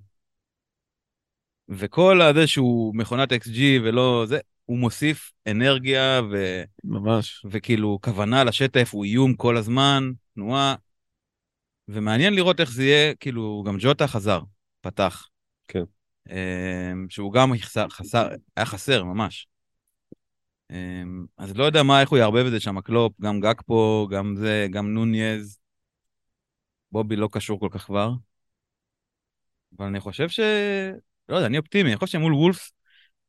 וכל הזה שהוא מכונת XG ולא זה, הוא מוסיף אנרגיה ו... ממש. וכאילו כוונה לשטף, הוא איום כל הזמן, תנועה. ומעניין לראות איך זה יהיה, כאילו, גם ג'וטה חזר, פתח. כן. אמ, שהוא גם חסר, חסר, היה חסר ממש. אמ, אז לא יודע מה, איך הוא יערבב את זה שם, קלופ, גם גג פה, גם זה, גם נוניז. בובי לא קשור כל כך כבר. אבל אני חושב ש... לא יודע, אני אופטימי, אני חושב שמול וולפס,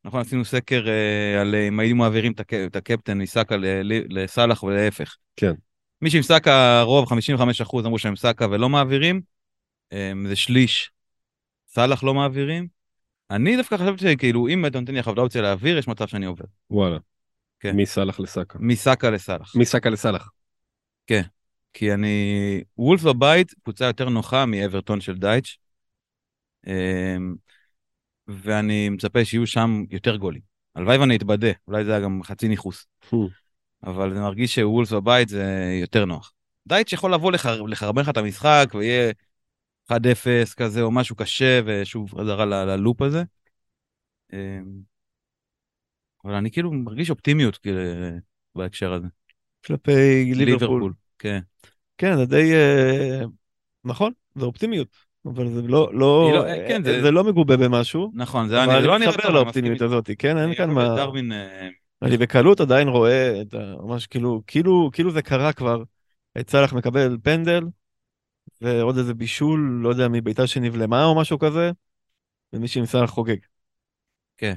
נכון, עשינו סקר אה, על אה, אם היינו מעבירים את הק- את הקפטן מסאקה לסאלח ולהפך. כן. מי שעם סאקה, רוב, 55% אמרו שהם סאקה ולא מעבירים, אה, זה שליש. סאלח לא מעבירים. אני דווקא חשבתי שכאילו, אם אתה נותן לי עכשיו את האופציה להעביר, יש מצב שאני עובר. וואלה. כן. מסאלח לסאקה. מסאקה לסאלח. מסאקה לסאלח. כי אני... וולף בבית, קבוצה יותר נוחה מאברטון של דייטש. אמ, ואני מצפה שיהיו שם יותר גולים. הלוואי ואני אתבדה, אולי זה היה גם חצי ניכוס. Hmm. אבל זה מרגיש שוולף בבית זה יותר נוח. דייטש יכול לבוא לחר... לחרבן לך את המשחק ויהיה 1-0 כזה או משהו קשה ושוב חזרה ל- ללופ הזה. אבל אני כאילו מרגיש אופטימיות כאילו, בהקשר הזה. כלפי ליברפול. כן. כן, זה די... אה, נכון, זה אופטימיות. אבל זה לא, לא, לא- אה, כן, זה- זה לא מגובה במשהו. נכון, זה נראה- לא אני נראה מתחבר טוב, אני לאופטימיות הזאת, כן, אין. כאן אני מה... דרווין, אה, אני בקלות עדיין רואה את ה... ממש כאילו, כאילו, כאילו זה קרה כבר. את סאלח מקבל פנדל, ועוד איזה בישול, לא יודע, מביתה שנבלמה או משהו כזה, ומישהו עם סאלח חוגג. כן.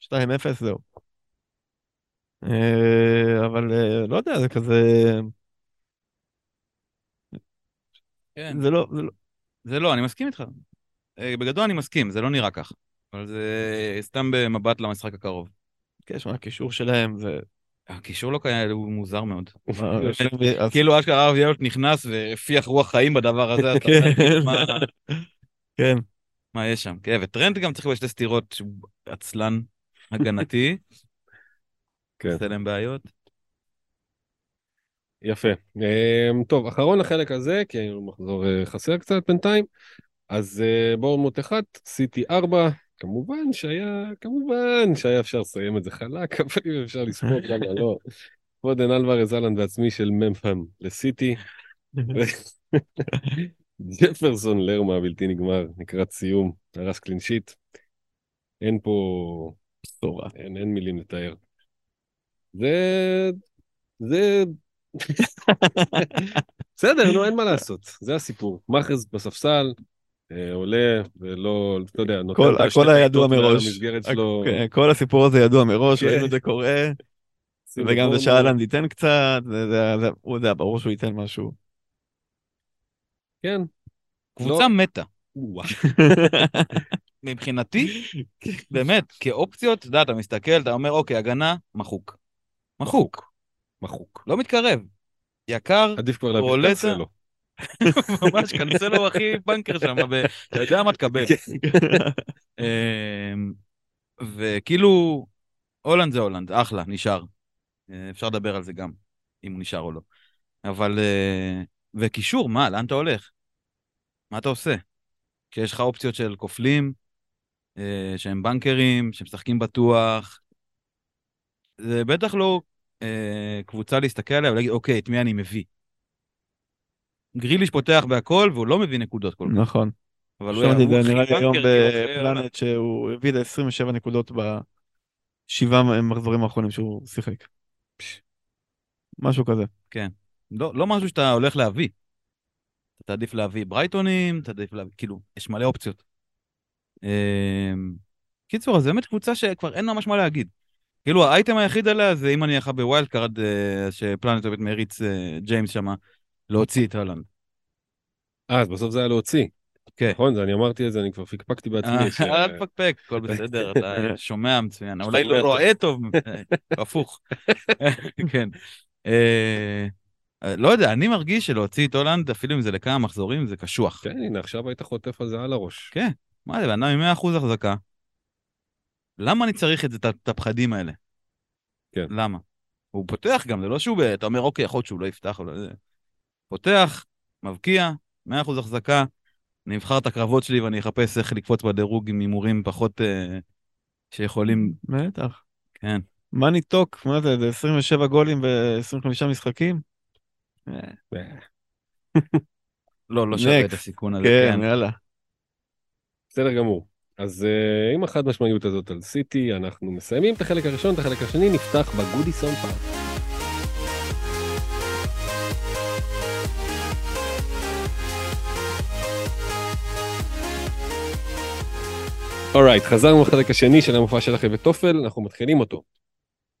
2-0, זהו. אה, אבל אה, לא יודע, זה כזה... כן. זה לא... זה לא... זה לא, אני מסכים איתך. אה, בגדול אני מסכים, זה לא נראה כך. אבל זה סתם במבט למשחק הקרוב. כן, שמע, הקישור שלהם זה... הקישור לא קיים, הוא מוזר מאוד. כאילו אשכרה הרב ילד נכנס והפיח רוח חיים בדבר הזה, כן. מה- כן. מה יש שם. כן, וטרנד גם צריך בשתי סטירות שהוא עצלן הגנתי, כן. עושה להם בעיות. יפה. אמ, טוב, אחרון לחלק הזה, כי היינו מחזור אה, חסר קצת בינתיים. אז אה, בורנמוט 1, סיטי 4, כמובן שהיה, כמובן שהיה אפשר לסיים את זה חלק, [laughs] אבל אם אפשר לספור, למה לא. פודן אלוורז אהלנד ועצמי של ממפם לסיטי. [laughs] ג'פרסון לרמה בלתי נגמר, לקראת סיום, הרס קלינשיט. אין פה... אין, אין מילים לתאר. זה... זה... בסדר, נו, אין מה לעשות, זה הסיפור. מאחז בספסל, אה, עולה, ולא, אתה יודע, נותן הכל- היה ידוע מראש. כן, כל הסיפור הזה ידוע מראש, כן. ראינו את זה קורה, וגם. זה שאלנד ייתן קצת, זה- זה- זה- הוא יודע, ברור שהוא ייתן משהו. כן. קבוצה מתה. וואו. מבחינתי, באמת, כאופציות, אתה יודע, אתה מסתכל, אתה אומר, אוקיי, הגנה, מחוק. מחוק. מחוק. לא מתקרב. יקר, עדיף כבר להביא רולטה. קנסלו. [laughs] ממש קנסלו הכי פאנקר שם, אתה יודע מה תקבל. [laughs] אמ, וכאילו, הולנד זה הולנד, אחלה, נשאר. אה, אפשר לדבר על זה גם, אם הוא נשאר או לא. אבל, אה, וקישור, מה, לאן אתה הולך? מה אתה עושה? כשיש לך אופציות של כופלים, אה, שהם בנקרים, שמשחקים בטוח, זה בטח לא אה, קבוצה להסתכל עליה ולהגיד, אוקיי, את מי אני מביא? גריליש פותח בהכל והוא לא מביא נקודות כל כך. נכון. אבל הוא הוא זה, נראה לי היום בפלנט שהוא הביא ל-27 נקודות בשבעה מחזורים האחרונים שהוא שיחק. משהו כזה. לא, לא משהו שאתה הולך להביא. אתה תעדיף להביא ברייטונים, אתה תעדיף להביא, כאילו, יש מלא אופציות. אמ, קיצור, אז באמת קבוצה שכבר אין ממש מה להגיד. כאילו, האייטם היחיד עליה זה אם אני אחר ב wildcard, אה, שפלנט באמת מריץ אה, ג'יימס שמה, להוציא את הולנד. אה, אז בסוף זה היה להוציא. כן. נכון, אני אמרתי את זה, אני כבר פקפקתי בעצמי. אה, אל תפקפק, הכל [laughs] בסדר, אתה שומע מצוין. אולי לא. רואה טוב, הפוך. [laughs] כן. לא יודע, אני מרגיש שלהוציא את הולנד, אפילו אם זה לכמה מחזורים, זה קשוח. כן, הנה, עכשיו היית חוטף על זה על הראש. כן, מה זה, בן אדם עם 100% החזקה. למה אני צריך את זה, את הפחדים האלה? כן. למה? הוא פותח גם, זה לא שהוא, אתה אומר, אוקיי, יכול להיות שהוא לא יפתח, או לא זה. פותח, מבקיע, 100% החזקה, אני אבחר את הקרבות שלי ואני אחפש איך לקפוץ בדירוג עם הימורים פחות אה, שיכולים, בטח. כן. מאני טוק, מה זה, זה 27 גולים ב-25 משחקים? אה, לא, לא שווה את. הסיכון הזה, כן, כן. יאללה. בסדר גמור. אז uh, עם החד משמעיות הזאת על סיטי, אנחנו מסיימים את החלק הראשון, את החלק השני נפתח בגודיסון פארק. אורייט, חזרנו לחלק השני של המופע של אחי וטופל, אנחנו מתחילים אותו.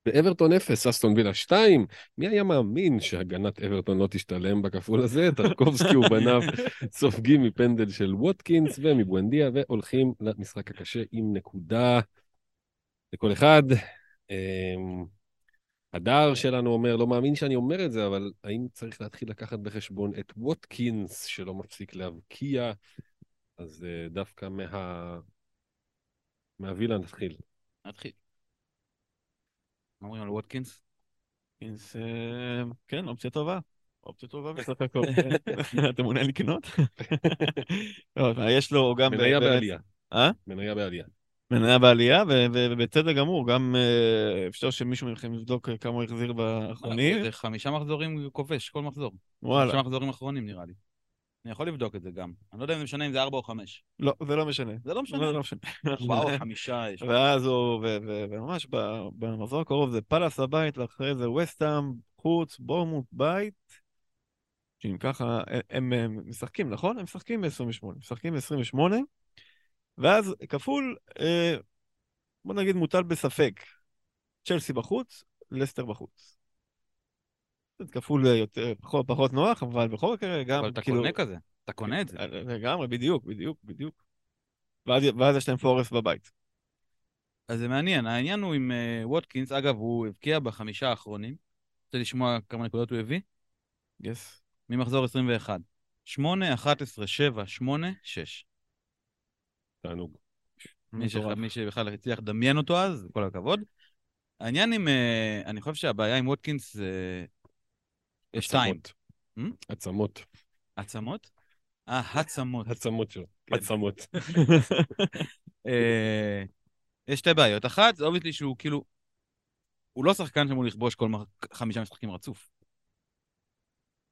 באברטון 0, אסטון וילה 2, מי היה מאמין שהגנת אברטון לא תשתלם בכפול הזה? [laughs] טרקובסקי ובניו סופגים מפנדל של ווטקינס ומבואנדיה והולכים למשחק הקשה עם נקודה לכל אחד. אמ, הדר שלנו אומר, לא מאמין שאני אומר את זה, אבל האם צריך להתחיל לקחת בחשבון את ווטקינס שלא מפסיק להבקיע? אז אה, דווקא מה... מהווילה נתחיל. נתחיל. מה אומרים על ווטקינס? אז, אה, כן, אופציה טובה. אופציה טובה בסך הכל. [laughs] אתה מעוניין לקנות? [laughs] לא, יש לו גם... מניה בעלייה. אה? מניה בעלייה. מניה בעלייה, ובצדק גמור, גם אה, אפשר שמישהו מכם יבדוק כמה הוא החזיר באחרונים. זה חמישה מחזורים כובש, כל מחזור. וואלה. חמישה מחזורים אחרונים נראה לי. אני יכול לבדוק את זה גם. אני לא יודע אם זה משנה אם זה ארבע או חמש. לא, זה לא משנה. זה לא משנה. לא משנה. ארבעה או חמישה יש. ואז הוא, וממש במחזור הקרוב זה פאלאס הבית, ואחרי זה וסטאם, חוץ, בורמוט, בית. שאם ככה, הם, הם משחקים, נכון? הם משחקים ב-28. משחקים ב-28, ואז כפול, אה, בוא נגיד מוטל בספק. צ'לסי בחוץ, לסטר בחוץ. זה כפול אה, יותר, פחות, פחות נוח, אבל בכל מקרה גם, אבל אתה כאילו... קונה כזה, אתה קונה את זה. אה, לגמרי, בדיוק, בדיוק, בדיוק. ואז, ואז יש להם פורס בבית. אז זה מעניין, העניין הוא עם אה, ווטקינס, אגב, הוא הבקיע בחמישה האחרונים. רוצה לשמוע כמה נקודות הוא הביא? יס. ממחזור 21. 8, 11, 7, 8, 6. תענוג. מי שח-. מי שבכלל הצליח לדמיין אותו אז, כל הכבוד. העניין עם, אה, אני חושב שהבעיה עם ווטקינס זה... שתיים. עצמות. Hmm? עצמות. עצמות? אה, עצמות. עצמות שלו. כן. עצמות. [laughs] אה, יש שתי בעיות. אחת, זה obviously שהוא כאילו... הוא לא שחקן שאמור לכבוש כל חמישה משחקים רצוף.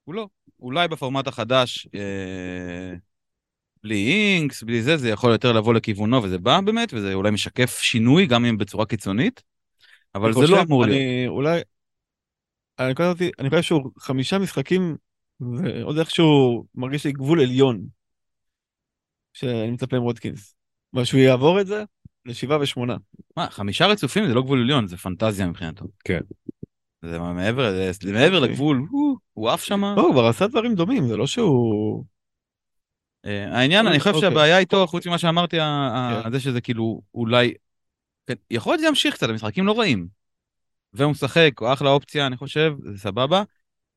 הוא לא. אולי בפורמט החדש, אה, בלי אינקס, בלי זה, זה יכול יותר לבוא לכיוונו, וזה בא באמת, וזה אולי משקף שינוי, גם אם בצורה קיצונית, אבל זה לא אמור להיות. אולי... אני חושב אותי- אני חושב שהוא חמישה משחקים, ועוד איכשהו מרגיש לי גבול עליון, שאני מצפה עם ווטקינס. אבל שהוא יעבור את זה לשבעה ושמונה. מה, חמישה רצופים זה לא גבול עליון, זה פנטזיה מבחינתו. כן. זה מעבר, זה זה מעבר אוקיי. לגבול, הוא- הוא עף שמה. לא, הוא כבר עשה דברים דומים, זה לא שהוא... אה, העניין, אני חושב אוקיי. שהבעיה איתו, חוץ ממה שאמרתי, כן. זה שזה כאילו אולי... כן, יכול להיות שזה ימשיך קצת, המשחקים לא רעים. והוא משחק, הוא אחלה אופציה, אני חושב, זה סבבה.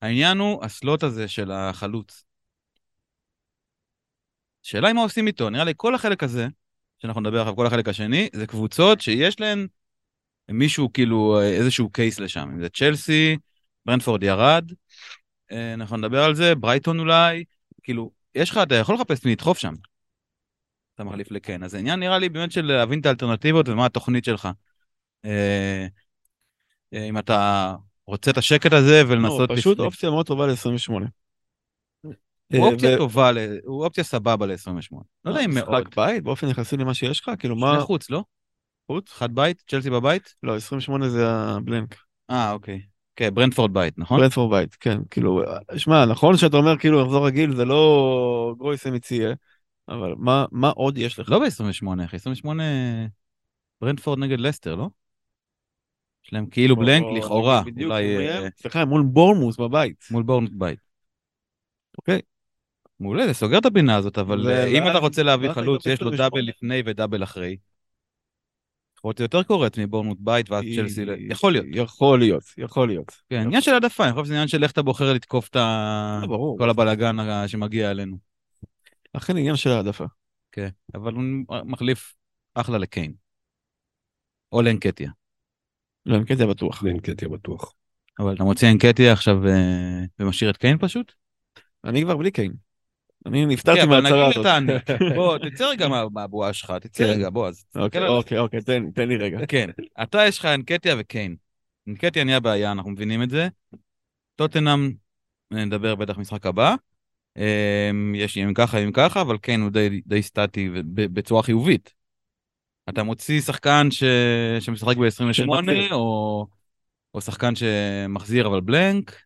העניין הוא הסלוט הזה של החלוץ. שאלה היא מה עושים איתו, נראה לי כל החלק הזה, שאנחנו נדבר עליו, כל החלק השני, זה קבוצות שיש להן מישהו כאילו, אה, איזשהו קייס לשם. אם זה צ'לסי, ברנפורד ירד, אה, אנחנו נדבר על זה, ברייטון אולי, כאילו, יש לך, אתה יכול לחפש מי לדחוף שם. אתה מחליף לכן. אז העניין נראה לי באמת של להבין את האלטרנטיבות ומה התוכנית שלך. אה, אה, אם אתה רוצה את השקט הזה ולנסות... לא, פשוט אופציה מאוד טובה ל-28. הוא אופציה טובה, ל- הוא אופציה סבבה ל-28. לא יודע אם מאוד. משחק בית באופן יחסי למה שיש לך, כאילו מה... חוץ, לא? חוץ? אחד בית? צ'לסי בבית? לא, 28 זה הבלנק. אה, אוקיי. כן, ברנדפורד בית, נכון? ברנדפורד בית, כן, כאילו, שמע, נכון שאתה אומר כאילו לחזור רגיל זה לא גרויסה מציאה, אבל מה, מה עוד יש לך? לא ב-28, אחי. 28 ברנדפורד נגד לסטר, לא? יש להם כאילו בלנק, או- לכאורה. בדיוק, אה. סליחה, מול בורמוס בבית. מול בורנות בית. אוקיי. מעולה, זה סוגר את הפינה הזאת, אבל אה, אם אתה רוצה להביא חלוץ שיש לו 28. דאבל לפני ודאבל אחרי, יכול להיות יותר קורץ מבורנות בית ואז צ'לסי, ל- יכול להיות. יכול להיות, יכול להיות. כן, עניין של העדפה, אני חושב שזה עניין של איך אתה בוחר לתקוף את ה... לא, ברור. כל הבלאגן שמגיע אלינו. אכן עניין של העדפה. כן, אבל הוא מחליף אחלה לקיין. או לאנקטיה. לא, זה בטוח. לאנקטיה בטוח. אבל אתה מוציא אנקטיה עכשיו אה, ומשאיר את קיין פשוט? אני כבר בלי קיין. אני נפטרתי אבל מההצהרה הזאת. [laughs] בוא, תצא רגע מה- מהבועה שלך, תצא כן. רגע, בוא, אז תסתכל אוקיי, אוקיי, אוקיי, תן- לי רגע. כן, אתה יש לך אנקטיה וקיין. אנקטיה נהיה בעיה, אנחנו מבינים את זה. טוטנאם, נדבר בטח משחק הבא. אמ, יש אם ככה, אם ככה, אבל קיין הוא די, די סטטי בצורה חיובית. אתה מוציא שחקן ש... שמשחק ב-28, שמחזיר. או... או שחקן שמחזיר אבל בלנק.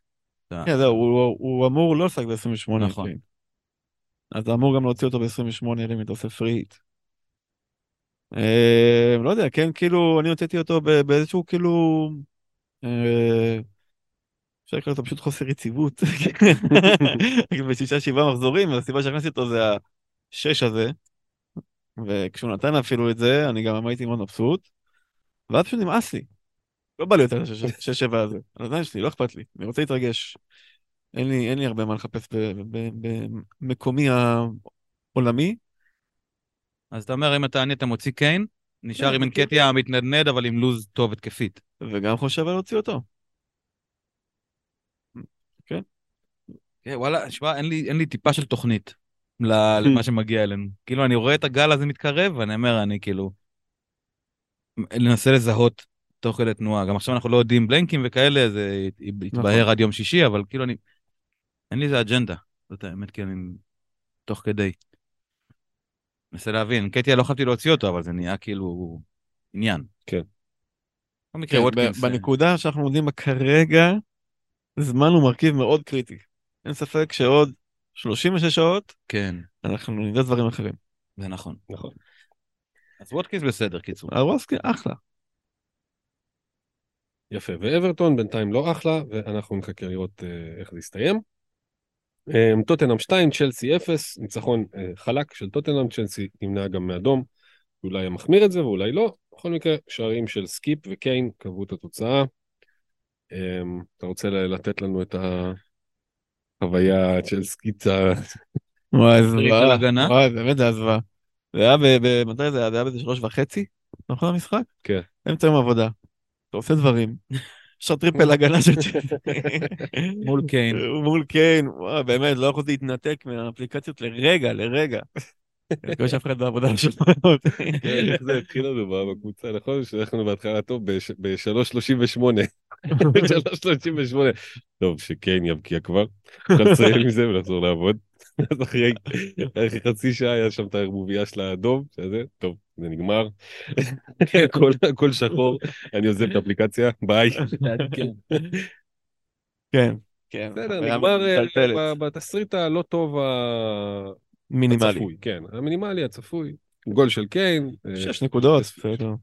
כן, זהו, הוא- הוא אמור לא לשחק ב-28. נכון. אז אתה אמור גם להוציא אותו ב-28, אלא אם אתה עושה פריט. אה, לא יודע, כן, כאילו, אני הוצאתי אותו באיזשהו, כאילו... אה, אפשר לקרוא אותו פשוט חוסר יציבות. [laughs] בשישה שבעה מחזורים, והסיבה שהכנסתי אותו זה השש הזה. וכשהוא נתן אפילו את זה, אני גם הייתי מאוד מבסוט. ואז פשוט נמאס לי. לא בא לי יותר השש [laughs] שבע הזה. על הזין שלי, לא אכפת לי. אני רוצה להתרגש. אין לי, אין לי הרבה מה לחפש במקומי העולמי. אז אתה אומר, אם אתה עני, אתה מוציא קיין, נשאר כן, עם אנקטיה מתנדנד, אבל עם לוז טוב התקפית. וגם חושב על להוציא אותו. כן, וואלה, שמע, אין לי, טיפה של תוכנית [laughs] למה שמגיע אלינו. כאילו, אני רואה את הגל הזה מתקרב, ואני אומר, אני כאילו... ננסה לזהות תוך כדי תנועה. גם עכשיו אנחנו לא יודעים בלנקים וכאלה, זה ית- יתבהר עד יום שישי, אבל כאילו אני... אין לי איזה אג'נדה. זאת האמת, כי אני... תוך כדי. מנסה להבין, קטיה לא יכולתי להוציא אותו, אבל זה נהיה כאילו עניין. כן. במקרה כן. ב- בנקודה שאנחנו עומדים בה כרגע, זמן הוא מרכיב מאוד קריטי. אין ספק שעוד 36 שעות כן, אנחנו נראה דברים אחרים. זה נכון. נכון. אז ווטקינס בסדר, קיצור. הרוסקי אחלה. יפה, ואברטון בינתיים לא אחלה, ואנחנו נחכה לראות אה, איך זה יסתיים. אה, טוטנאם 2, צ'לסי 0, ניצחון אה, חלק של טוטנאם, צ'לסי נמנע גם מאדום, אולי מחמיר את זה ואולי לא. בכל מקרה, שערים של סקיפ וקיין קבעו את התוצאה. אה, אתה רוצה לתת לנו את החוויה של סקיצה? וואי, זוועה. הגנה? וואי, באמת זה היה זוועה. זה היה ב... ב- מתי זה היה? זה היה באיזה שלוש וחצי? נכון המשחק? כן. אמצע יום עבודה. אתה עושה דברים. יש לך triple הגנה של צ'לסי. [laughs] [laughs] מול קיין. מול קיין. וואי, באמת, לא יכולתי להתנתק מהאפליקציות לרגע, לרגע. [laughs] אני מקווה שאף אחד בעבודה לא שומע אותי. כן, איך זה התחיל לנו בקבוצה, נכון? שאנחנו בהתחלה טוב ב-3.38. 3.38. טוב, שקיין יבקיע כבר. אפשר לסיים עם זה ולחזור לעבוד. אז אחרי חצי שעה היה שם את הערבוביה של האדום, שזה, טוב, זה נגמר. הכל- הכל שחור, אני עוזב את האפליקציה, ביי. כן. כן. בסדר, נגמר אה, בתסריט הלא טוב ה- מינימלי. הצפוי, כן, המינימלי הצפוי. גול של קיין. אה, שש נקודות.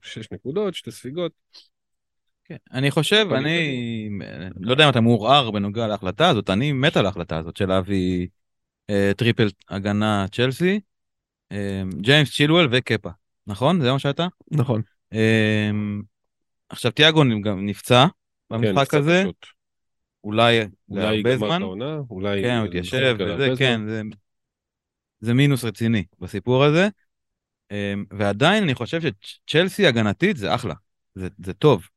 שש נקודות, שתי ספיגות. כן. אני חושב, אני לא יודע אם אתה מעורער בנוגע להחלטה הזאת, אני מת על ההחלטה הזאת של להביא אה, triple הגנה צ'לסי, אה, ג'יימס צ'ילואל וקפה, נכון? זה מה שאתה? נכון. אה, עכשיו תיאגו גם נפצע כן, במשחק קצת הזה, פשוט. אולי אולי להרבה זמן. העונה, אולי... כן, הוא התיישב וזה, כן. זה, זה מינוס רציני בסיפור הזה. ועדיין אני חושב שצ'לסי הגנתית זה אחלה, זה, זה טוב.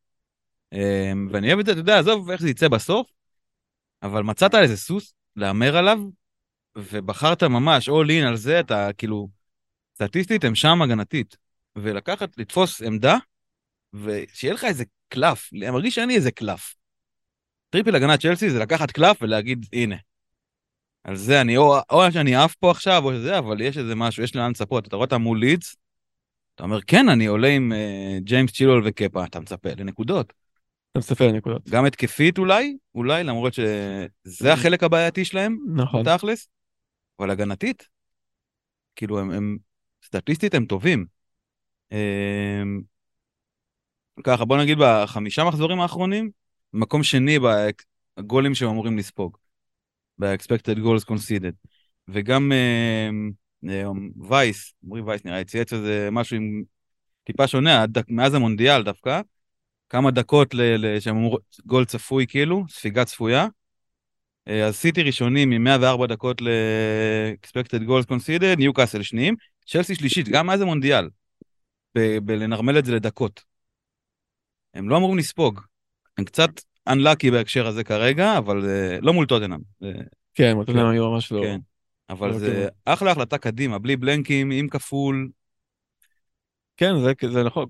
אמ, ואני אוהב את זה, אתה יודע, עזוב איך זה יצא בסוף, אבל מצאת איזה סוס להמר עליו, ובחרת ממש all in על זה, אתה כאילו, סטטיסטית הם שם הגנתית. ולקחת, לתפוס עמדה, ושיהיה לך איזה קלף, אני מרגיש שאני איזה קלף. triple הגנת צ'לסי זה לקחת קלף ולהגיד, הנה. על זה אני, או, או שאני עף פה עכשיו, או שזה, אבל יש איזה משהו, יש לאן לצפות. אתה רואה אותם מול לידס, אתה אומר, כן, אני עולה עם uh, ג'יימס צ'ילול וקפה, אתה מצפה לנקודות. אתה מספר נקודות. גם התקפית אולי, אולי, למרות שזה החלק הבעייתי שלהם, נכון. תכלס, אבל הגנתית, כאילו, הם, הם סטטיסטית הם טובים. הם, ככה, בוא נגיד בחמישה מחזורים האחרונים, מקום שני בגולים שהם אמורים לספוג. ב-expected goals conceded. וגם אה, אה, וייס, אומרים וייס נראה לי צייץ איזה משהו עם טיפה שונה, מאז המונדיאל דווקא. כמה דקות שהם אמרו גול צפוי כאילו, ספיגה צפויה. אה, אז סיטי ראשונים מ-104 דקות ל-expected goals conceded, ניו קאסל שניים, צ'לסי שלישית, גם מאז המונדיאל, ב- בלנרמל את זה לדקות. הם לא אמורים לספוג. הם קצת unlucky בהקשר הזה כרגע, אבל אה, לא מול טוטנאם. זה- כן, אותם היו ממש לא... כן. אבל לא זה אחלה החלטה קדימה, בלי בלנקים, עם כפול. כן, זה, זה נכון.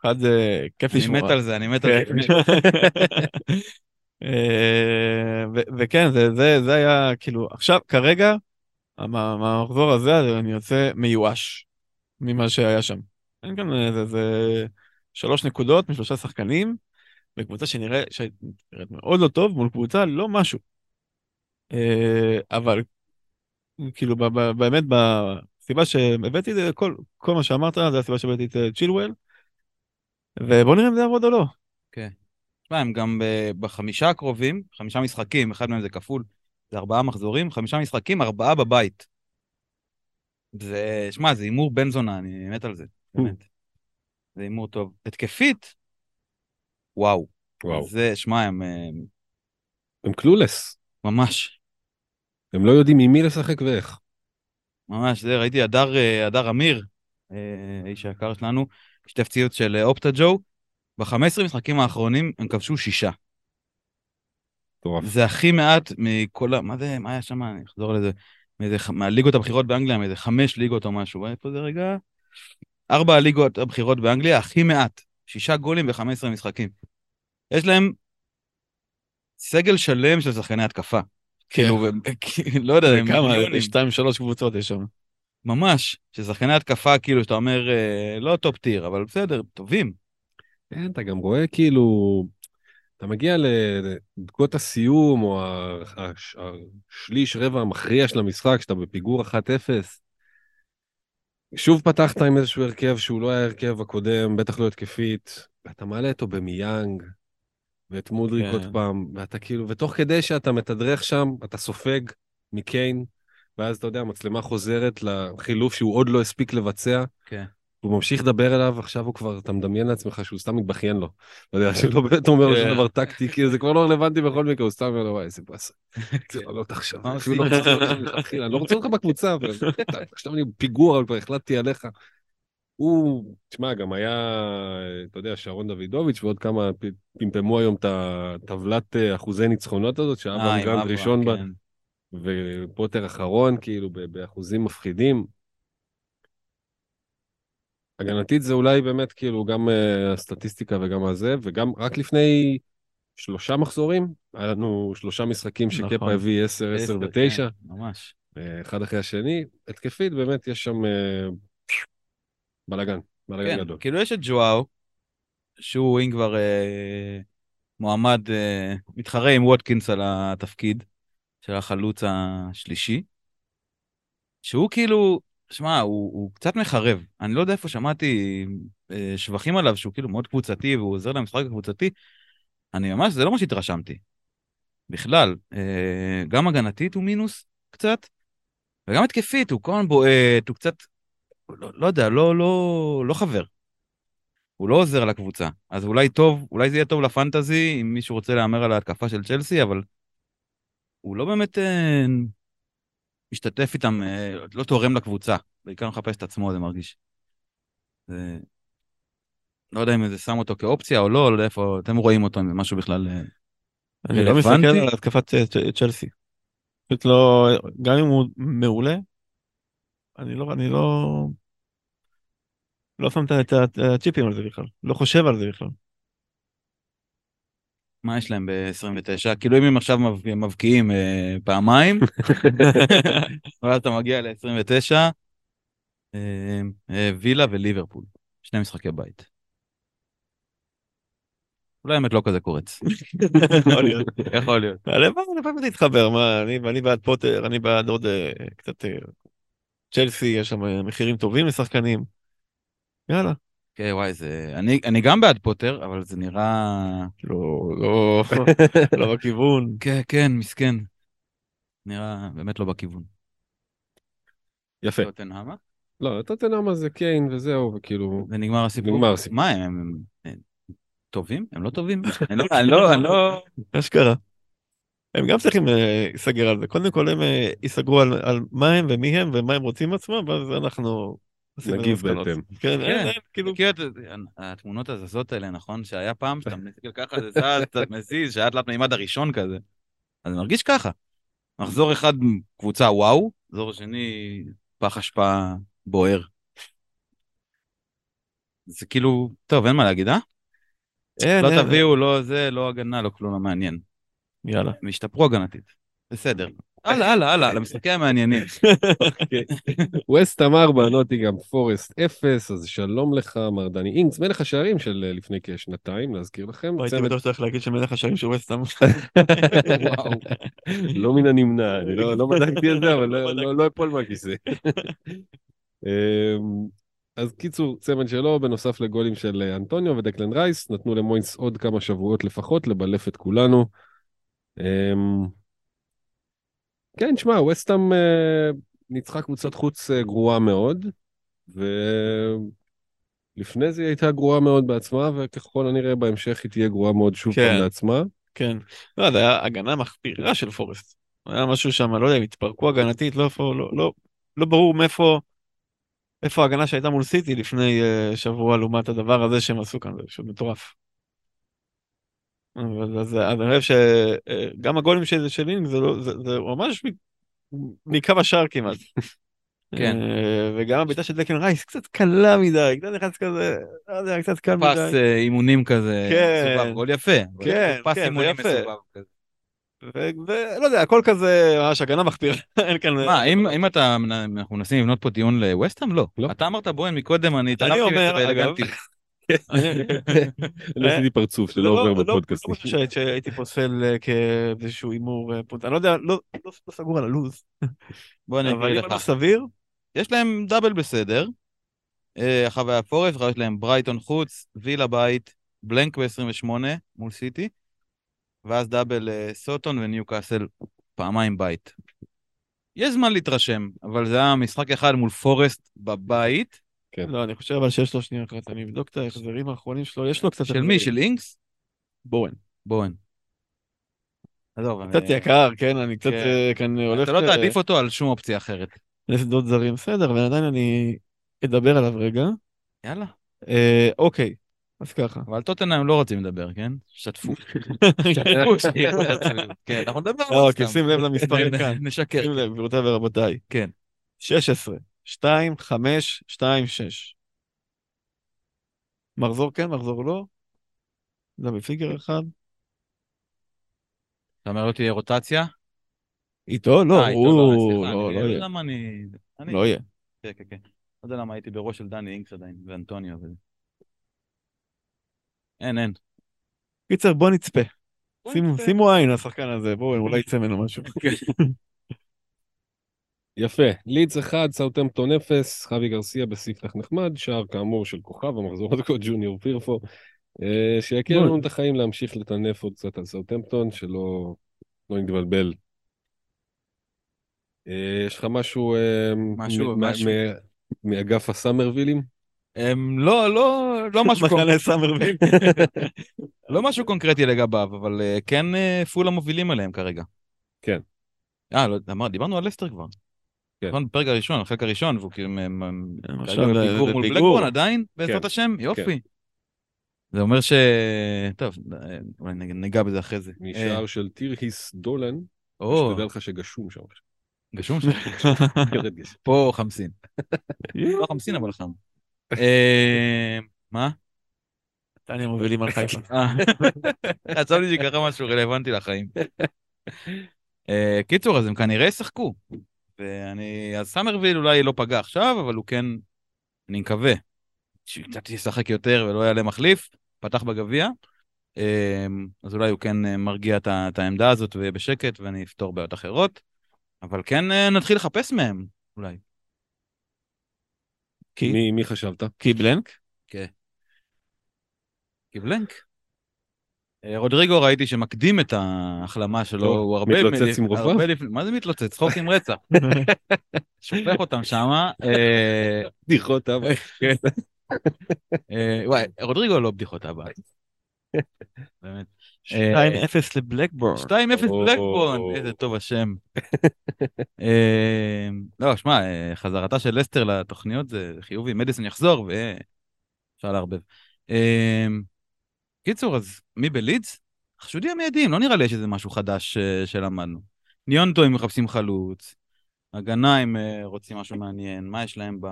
אחד זה כיף אני לשמוע. מת על זה, אני מת על כן. זה. [laughs] אה, וכן, זה, זה, זה היה כאילו, עכשיו, כרגע, המ- המחזור הזה, אני יוצא מיואש ממה שהיה שם. אין כאן, אה, זה, שלוש נקודות משלושה שחקנים, בקבוצה שנראית מאוד לא טוב, מול קבוצה לא משהו. אה, אבל, כאילו, באמת, בסיבה שהבאתי את זה, כל, כל מה שאמרת, זה הסיבה שהבאתי את אה, צ'ילואל, ובוא נראה אם זה יעבוד או לא. תשמע, הם גם בחמישה הקרובים, חמישה משחקים, אחד מהם זה כפול, זה ארבעה מחזורים, חמישה משחקים, ארבעה בבית. זה, שמע, זה הימור בן זונה, אני מת על זה, באמת. זה הימור טוב. התקפית, וואו. וואו. זה, שמע, הם אה, הם קלולס. ממש, הם לא יודעים עם מי לשחק ואיך. ממש, זה, ראיתי הדר, אה, הדר אמיר, אה, האיש היקר שלנו, שיתף ציוץ של אה, אופטה ג'ו, ב-15 משחקים האחרונים הם כבשו שישה. מטורף. זה הכי מעט מכל ה... מה זה, מה היה שם? אני אחזור לזה. מאיזה, מהליגות הבכירות באנגליה, מאיזה חמש ליגות או משהו. איפה זה רגע? ארבע הליגות הבכירות באנגליה, הכי מעט. שישה גולים ב-15 משחקים. יש להם סגל שלם של שחקני התקפה. ו- כאילו, [laughs] לא יודע, כמה? שתיים, שלוש קבוצות יש שם. ממש. ששחקני התקפה, כאילו, שאתה אומר, אה, לא top tier, אבל בסדר, טובים. כן, אתה גם רואה כאילו, אתה מגיע לדקות הסיום, או הש- השליש רבע המכריע של המשחק, שאתה בפיגור 1-0. שוב פתחת עם איזשהו הרכב שהוא לא היה הרכב הקודם, בטח לא התקפית, ואתה מעלה את אובמיאנג, ואת מודריק כן. עוד פעם, ואתה כאילו, ותוך כדי שאתה מתדרך שם, אתה סופג מקיין, ואז אתה יודע, המצלמה חוזרת לחילוף שהוא עוד לא הספיק לבצע, כן. הוא ממשיך לדבר אליו, עכשיו הוא כבר, אתה מדמיין לעצמך שהוא סתם מתבכיין לו. אתה יודע, שהוא לא באמת אומר לו שום כן. דבר טקטי, כאילו זה כבר לא רלוונטי בכל מקרה, הוא סתם אומר לו, וואי, איזה באסה. זה [laughs] לא תחשב, אפילו לא עושים? רוצה אותך מלכתחילה, אני לא רוצה אותך בקבוצה, אבל עכשיו אני בפיגור, אבל כבר החלטתי עליך. הוא, תשמע, גם היה, אתה יודע, שרון דוידוביץ' ועוד כמה פמפמו היום את הטבלת אה, אחוזי ניצחונות הזאת, אה, שאברהם עם גרנד אברהם, ראשון כן. ופוטר אחרון, כאילו, באחוזים מפחידים. הגנתית זה אולי באמת כאילו גם uh, הסטטיסטיקה וגם הזה, וגם רק לפני שלושה מחזורים, היה לנו שלושה משחקים שקפה נכון. הביא 10, 10 עשר, ו-9, כן, ממש. אחד אחרי השני. התקפית, באמת יש שם uh, בלאגן, בלאגן כן, גדול. כאילו יש את ג'ואו, שהוא אם כבר אה, מועמד, אה, מתחרה עם ווטקינס על התפקיד של החלוץ השלישי, שהוא כאילו, שמע, הוא, הוא קצת מחרב. אני לא יודע איפה שמעתי אה, שבחים עליו, שהוא כאילו מאוד קבוצתי והוא עוזר למשחק הקבוצתי. אני ממש, זה לא מה שהתרשמתי. בכלל, אה, גם הגנתית הוא מינוס קצת, וגם התקפית, הוא כל בועט, הוא קצת, לא, לא יודע, לא, לא, לא חבר. הוא לא עוזר לקבוצה. אז אולי טוב, אולי זה יהיה טוב לפנטזי, אם מישהו רוצה להמר על ההתקפה של צ'לסי, אבל הוא לא באמת אה, משתתף איתם, אה, לא תורם לקבוצה. בעיקר מחפש את עצמו, זה מרגיש. זה... לא יודע אם זה שם אותו כאופציה או לא, לא יודע איפה, אתם רואים אותו, אם זה משהו בכלל... אה, אני לא רלוונטי? מסתכל על התקפת צ'לסי. פשוט לא, גם אם הוא מעולה, אני לא, אני לא, לא שם ה- את הצ'יפים על זה בכלל, לא חושב על זה בכלל. מה יש להם ב-29? כאילו אם הם עכשיו מב- מבקיעים אה, פעמיים, [laughs] ואז אתה מגיע ל-29, אה, אה, וילה וליברפול, שני משחקי בית. אולי האמת לא כזה קורץ. יכול להיות. יכול להיות. הלוואי, הלוואי וזה יתחבר, מה, אני, אני בעד פוטר, אני בעד עוד אה, קצת אה, צ'לסי, יש שם אה, מחירים טובים לשחקנים. יאללה. כן, וואי, זה... אני, אני גם בעד פוטר, אבל זה נראה... לא, לא, [laughs] לא בכיוון. כן, כן, מסכן. נראה באמת לא בכיוון. יפה. טוטנהמה? לא, טוטנאם זה קיין וזהו, וכאילו... ונגמר הסיפור. נגמר הסיפור. מה, הם, הם, הם טובים? הם לא טובים? [laughs] אני לא, אני לא, אני לא... אשכרה. הם גם צריכים אה, להיסגר על זה. קודם כל הם אה, ייסגרו על, על מה הם ומי הם ומה הם רוצים עצמם, ואז אנחנו... נגיב. בהתאם. כן, אין, כן, אין, כאילו... מכיר את התמונות הזזות האלה, נכון? שהיה פעם שאתה מסתכל ככה, זה זז, קצת מזיז, שהיה תלת מימד הראשון כזה. אז אני מרגיש ככה. מחזור אחד קבוצה וואו, מחזור שני פח אשפה בוער. זה כאילו, טוב, אין מה להגיד, אה? אין, לא אין, תביאו, לא זה, לא הגנה, לא כלום, לא מעניין. יאללה. הם השתפרו הגנתית. בסדר. הלאה, הלאה, הלאה, למשחקים המעניינים. [laughs] ווסט אמר בנוטיגם פורסט אפס, אז שלום לך, מר דני אינקס, מלך השערים של אה, לפני כשנתיים, להזכיר לכם. הייתי צמד- בטוח שאתה הולך להגיד שמלך השערים של. וואו. לא מן הנמנע, אני לא לא בדקתי את זה, אבל לא- לא לא אפול מהכיסא. אמ, אז קיצור, צמד שלו, בנוסף לגולים של אה, אנטוניו ודקלן רייס, נתנו למוינס עוד כמה שבועות לפחות לבלף את כולנו. כן, שמע, וסטאם אה, ניצחה קבוצת חוץ אה, גרועה מאוד, ולפני זה היא הייתה גרועה מאוד בעצמה, וככל הנראה בהמשך היא תהיה גרועה מאוד שוב כן. פעם לעצמה. כן. לא, זה היה הגנה מחפירה של פורסט. היה משהו שם, לא יודע, הם התפרקו הגנתית, לא לא, לא, לא ברור מאיפה, איפה ההגנה שהייתה מול סיטי לפני uh, שבוע לעומת הדבר הזה שהם עשו כאן, זה פשוט מטורף. אבל אז, אני חושב שגם הגולים של, של אינג זה, לא, זה, זה ממש מקו השער כמעט. כן. אה, וגם הבעיטה של דקן רייס קצת קלה מדי, קצת נכנס כזה, לא יודע, קצת קל פס מדי. אה, אימונים כזה, כן. מסובב, גול יפה. כן, פס כן, אימונים יפה. מסובב כזה. ולא יודע, הכל כזה, ממש הגנה מחפירה, [laughs] אין כאן... מה, אם אם אתה, אנחנו מנסים לבנות פה דיון לווסטהאם? לא. לא. אתה אמרת בואן מקודם, אני אגב, באלגנטיות. אני עשיתי פרצוף שלא לא, עובר לא, לא בפודקאסטים. חושב שהי- שהייתי פוסל אה, כאיזשהו הימור, אה, פונט- אני לא יודע, לא לא- לא סגור על הלו"ז, בוא אני אגיד לך. לא סביר, יש להם דאבל בסדר. אה, החוויה פורף, אחר יש להם ברייטון חוץ, וילה בית, בלנק ב-28 מול סיטי, ואז דאבל אה, סוטון וניו קאסל פעמיים בית. יש זמן להתרשם, אבל זה היה משחק אחד מול פורסט בבית. כן. לא, אני חושב אבל שיש לו שנייה אחת, אני אבדוק את ההחזרים האחרונים שלו, יש לו קצת... של. מי? של אינקס? בורן. בואן. עזוב, קצת אה, יקר, כן, אני קצת כן. אה, כאן הולך... אתה לא תעדיף אותו על שום אופציה אחרת. לשדות זרים, בסדר, ועדיין אני אדבר עליו רגע. יאללה. אה, אוקיי, אז ככה. אבל טוטנאם לא רוצים לדבר, כן? שתפו. [laughs] [laughs] כן, אנחנו נדבר על אוקיי, סתם. שים לב למספרים כאן. נשקר. שים לב, גבירותיי ורבותיי. כן. 16, 2, 5, 2, 6. מחזור כן, מחזור לא. דאבל פיגר אחד. אתה אומר לא תהיה רוטציה? איתו? לא, אה, הוא... לא, לא לא יהיה. למה אני... לא יהיה. כן, כן, כן. לא יודע למה הייתי בראש של דני אינקס עדיין, ואנטוניו וזה. אין, אין. קיצר, בוא נצפה. שימו עין לשחקן הזה, בואו, אולי יצא ממנו משהו. [laughs] יפה, לידס 1, סאוטמפטון 0, חווי גרסיה בספתח נחמד, שער כאמור של כוכב, המחזור הדקות ג'וניור פירפו, אה, שיקל בוא. לנו את החיים להמשיך לטנף עוד קצת על סאוטמפטון, שלא לא נתבלבל. אה, יש לך משהו, אה, משהו, מ- משהו. מ- מאגף הסאמרווילים? הם לא, לא, לא משהו קונ- מחנה סאמרוויל. [laughs] לא משהו קונקרטי לגביו, אבל כן אה, פולהאם מובילים עליהם כרגע. כן. אה, לא, אמר, דיברנו על לסטר כבר. כן. נכון, בפרק הראשון, החלק הראשון, והוא כאילו הם עכשיו בפיגור מול. בלקבורן עדיין, בעזרת כן. השם, יופי. זה אומר ש... טוב, אה, אולי ניגע בזה אחרי זה. משער של טירהיס דולן, אה, שתדע לך שגשום שם. גשום שם. [laughs] פה חמסין. לא חמסין, אבל חם. אה, מה? נתניה מובילים על חיפה. אה, עצוב לי שקרה משהו רלוונטי לחיים. אה, קיצור, אז הם כנראה ישחקו. ואני, אז סאמרוויל אולי לא פגע עכשיו, אבל הוא כן, אני מקווה, שקצת ישחק יותר ולא יעלה מחליף, פתח בגביע. אה, אז אולי הוא כן אה, מרגיע את העמדה הזאת ויהיה בשקט ואני אפתור בעיות אחרות. אבל כן אה, נתחיל לחפש מהם, אולי. כי- מי מי חשבת? כי בלנק? כי בלנק. אה, רודריגו ראיתי שמקדים את ההחלמה שלו, הוא הרבה... מתלוצץ עם רופא? מה זה מתלוצץ? צחוק עם רצח. [laughs] שופך אותם שמה. אה, בדיחות אבא. אה, וואי, רודריגו לא בדיחות הבא. באמת. 2-0 לבלקבורן. 2-0 או. בלקבורן, איזה טוב השם. אה, לא, שמע, אה, חזרתה של לסטר לתוכניות זה חיובי, מדיסון יחזור ואפשר לערבב. אה, קיצור, אז מי בלידס? חשודים המיידיים, לא נראה לי יש איזה משהו חדש אה, שלמדנו. ניונטו הם מחפשים חלוץ, הגנה הם אה, רוצים משהו מעניין, מה יש להם ב...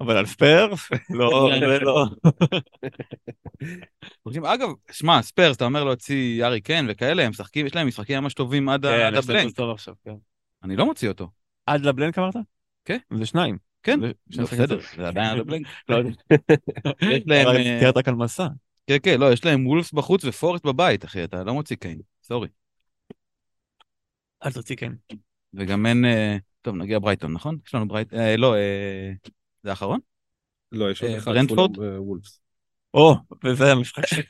אבל על ספרס? [laughs] לא, זה לא. אגב, שמע, ספרס, אתה אומר להוציא הארי קיין וכאלה, הם משחקים, יש להם משחקים ממש טובים עד כן, ה blank. כן. אני לא מוציא אותו. עד ל blank אמרת? כן. זה שניים. כן, בסדר, זה עדיין עד ה blank. לא. [laughs] יש להם... אה, תיארת על מסע. כן, כן, לא, יש להם וולפס בחוץ ופורסט בבית, אחי, אתה לא מוציא קיין, sorry. אל תוציא כן. וגם אין... אה, טוב, נגיע ברייטון, נכון? יש לנו ברייטון... אה, לא, אה, זה האחרון? לא, יש עוד אה, אחד. פולאם, אה, וולפס. או, וזה המשחק שלי.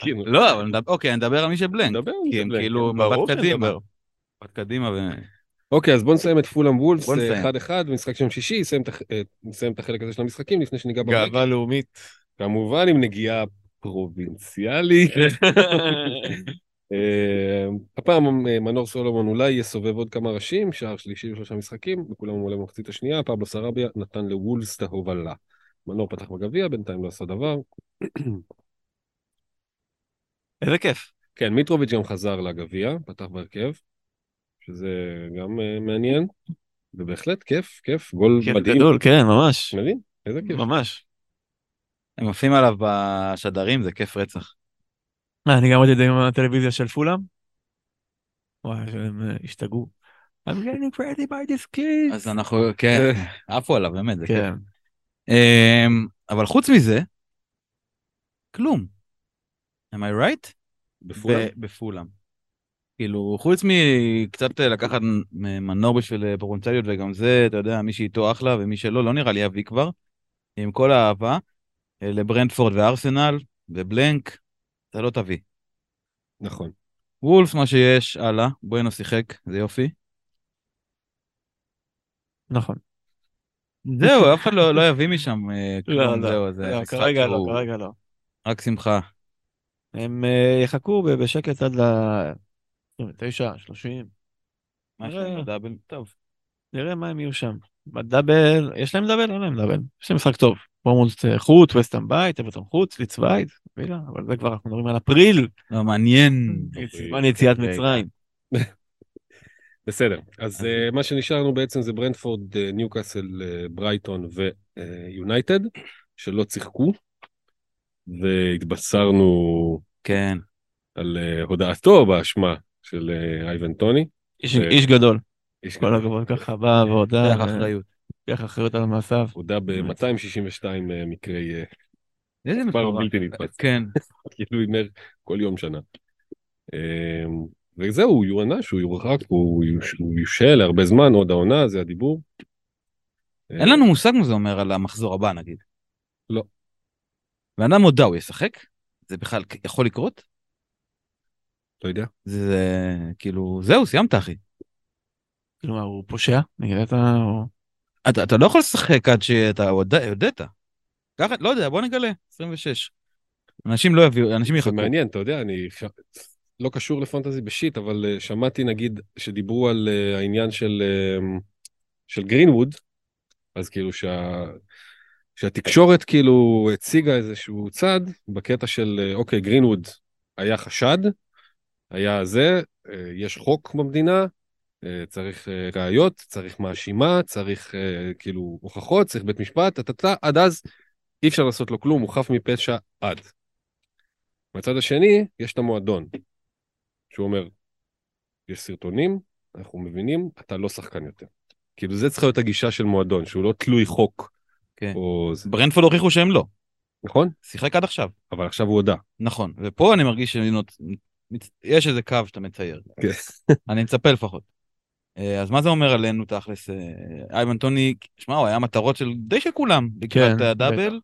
כאילו, לא, אבל נדבר- אוקיי, אני מדבר על מי שבלנק. נדבר על כי הם כאילו כן. מבט קדימה. מבט קדימה ו... אוקיי, אז בוא נסיים את פולאם וולפס בוא נסיים. 1-1 במשחק של יום שישי, נסיים את החלק הזה של המשחקים לפני שניגע בברקר. גאווה לאומית. כמובן עם נגיעה פרובינציאלית. [laughs] אה, הפעם אה, מנור סולומון אולי יסובב עוד כמה ראשים, שער שלישי ושלושה משחקים, וכולם עולה במחצית השנייה, פבלו סרביה נתן לוולס את ההובלה. מנור פתח בגביע, בינתיים לא עשה דבר. איזה כיף. כן, מיטרוביץ' גם חזר לגביע, פתח בהרכב, שזה גם אה, מעניין, ובהחלט כיף, כיף, גול כיף מדהים. גדול, כן, ממש. מדהים, איזה כיף. ממש. הם עפים עליו בשדרים, זה כיף רצח. מה, אני גם ראיתי את זה עם הטלוויזיה של פולאם. וואי, הם אה, השתגעו. I'm getting crazy by this kid. אז אנחנו, כן, עפו עליו, באמת, זה כיף. כן. אמ, אבל חוץ מזה, כלום. am I right? בפולאם? בפולאם. כאילו, חוץ מקצת אה, לקחת מנור בשביל אה, פרונציאליות, וגם זה, אתה יודע, מי שאיתו אחלה ומי שלא, לא נראה לי יביא כבר. עם כל האהבה אה, לברנדפורד וארסנל ובלנק, אתה לא תביא. נכון. וולפס, מה שיש, הלאה, בואנו שיחק, זה יופי. נכון. זהו, אף אחד לא לא יביא משם אה, לא, כלום, לא, זהו, זה לא, משחק כרגע לא, כרגע לא. רק שמחה. הם אה, יחכו בשקט עד ל... 29, 30. מה יש נראה. לנו double? טוב. נראה מה הם יהיו שם. ב double, יש להם double? אין להם double. יש להם משחק טוב. בורנמות' אה, חוץ, וסטאם בית, אברטון חוץ, לידס בית, וילה, אבל זה כבר אנחנו מדברים על אפריל, לא, מעניין. זמן יציאת רגע. מצרים. [laughs] בסדר, אז אה, מה שנשאר לנו בעצם זה ברנטפורד, אה, ניוקאסל, אה, ברייטון ויונייטד, שלא שיחקו, והתבשרנו כן. על הודעתו באשמה של אייבן טוני. איש- גדול, כל. הכבוד ככה בא והודה, אחריות. לוקח אחריות על מעשיו. הודה ב-262 מקרי איזה מספר מטורף. בלתי נתפס, כן. [laughs] כאילו הימר כל יום שנה. אה, וזהו, הוא יוענש, הוא יורחק, הוא יוש- הוא יושל להרבה זמן, עוד העונה, זה הדיבור. אין לנו מושג מה זה אומר על המחזור הבא, נגיד. לא. בן אדם הודה, הוא ישחק? זה בכלל יכול לקרות? לא יודע. זה כאילו, זהו, סיימת, אחי. כאילו מה, הוא פושע? נגיד אתה... אתה, אתה לא יכול לשחק עד שאתה הודית. ככה, לא יודע, בוא נגלה, 26. אנשים לא יביאו, אנשים זה יחכו. מעניין, אתה יודע, אני. לא קשור לפנטזי בשיט, אבל uh, שמעתי נגיד שדיברו על uh, העניין של, uh, של גרינווד, אז כאילו שה... שהתקשורת כאילו הציגה איזשהו צד בקטע של uh, אוקיי, גרינווד היה חשד, היה זה, uh, יש חוק במדינה, צריך uh, ראיות, צריך מאשימה, צריך uh, כאילו הוכחות, צריך בית משפט, טה-טה-טה, עד אז אי אפשר לעשות לו כלום, הוא חף מפשע עד. מהצד השני, יש את המועדון, שהוא אומר, יש סרטונים, אנחנו מבינים, אתה לא שחקן יותר. כאילו זה צריכה להיות הגישה של מועדון, שהוא לא תלוי חוק. כן. או זה, ברנפורד הוכיחו שהם לא. נכון? שיחק עד עכשיו. אבל עכשיו הוא הודה. נכון. ופה אני מרגיש שיש איזה קו שאתה מצייר. כן. אני מצפה לפחות. אה, אז מה זה אומר עלינו תכלס? אה, אייבן טוני, שמע, הוא היה מטרות של די של כולם. לקראת כן, הדאבל.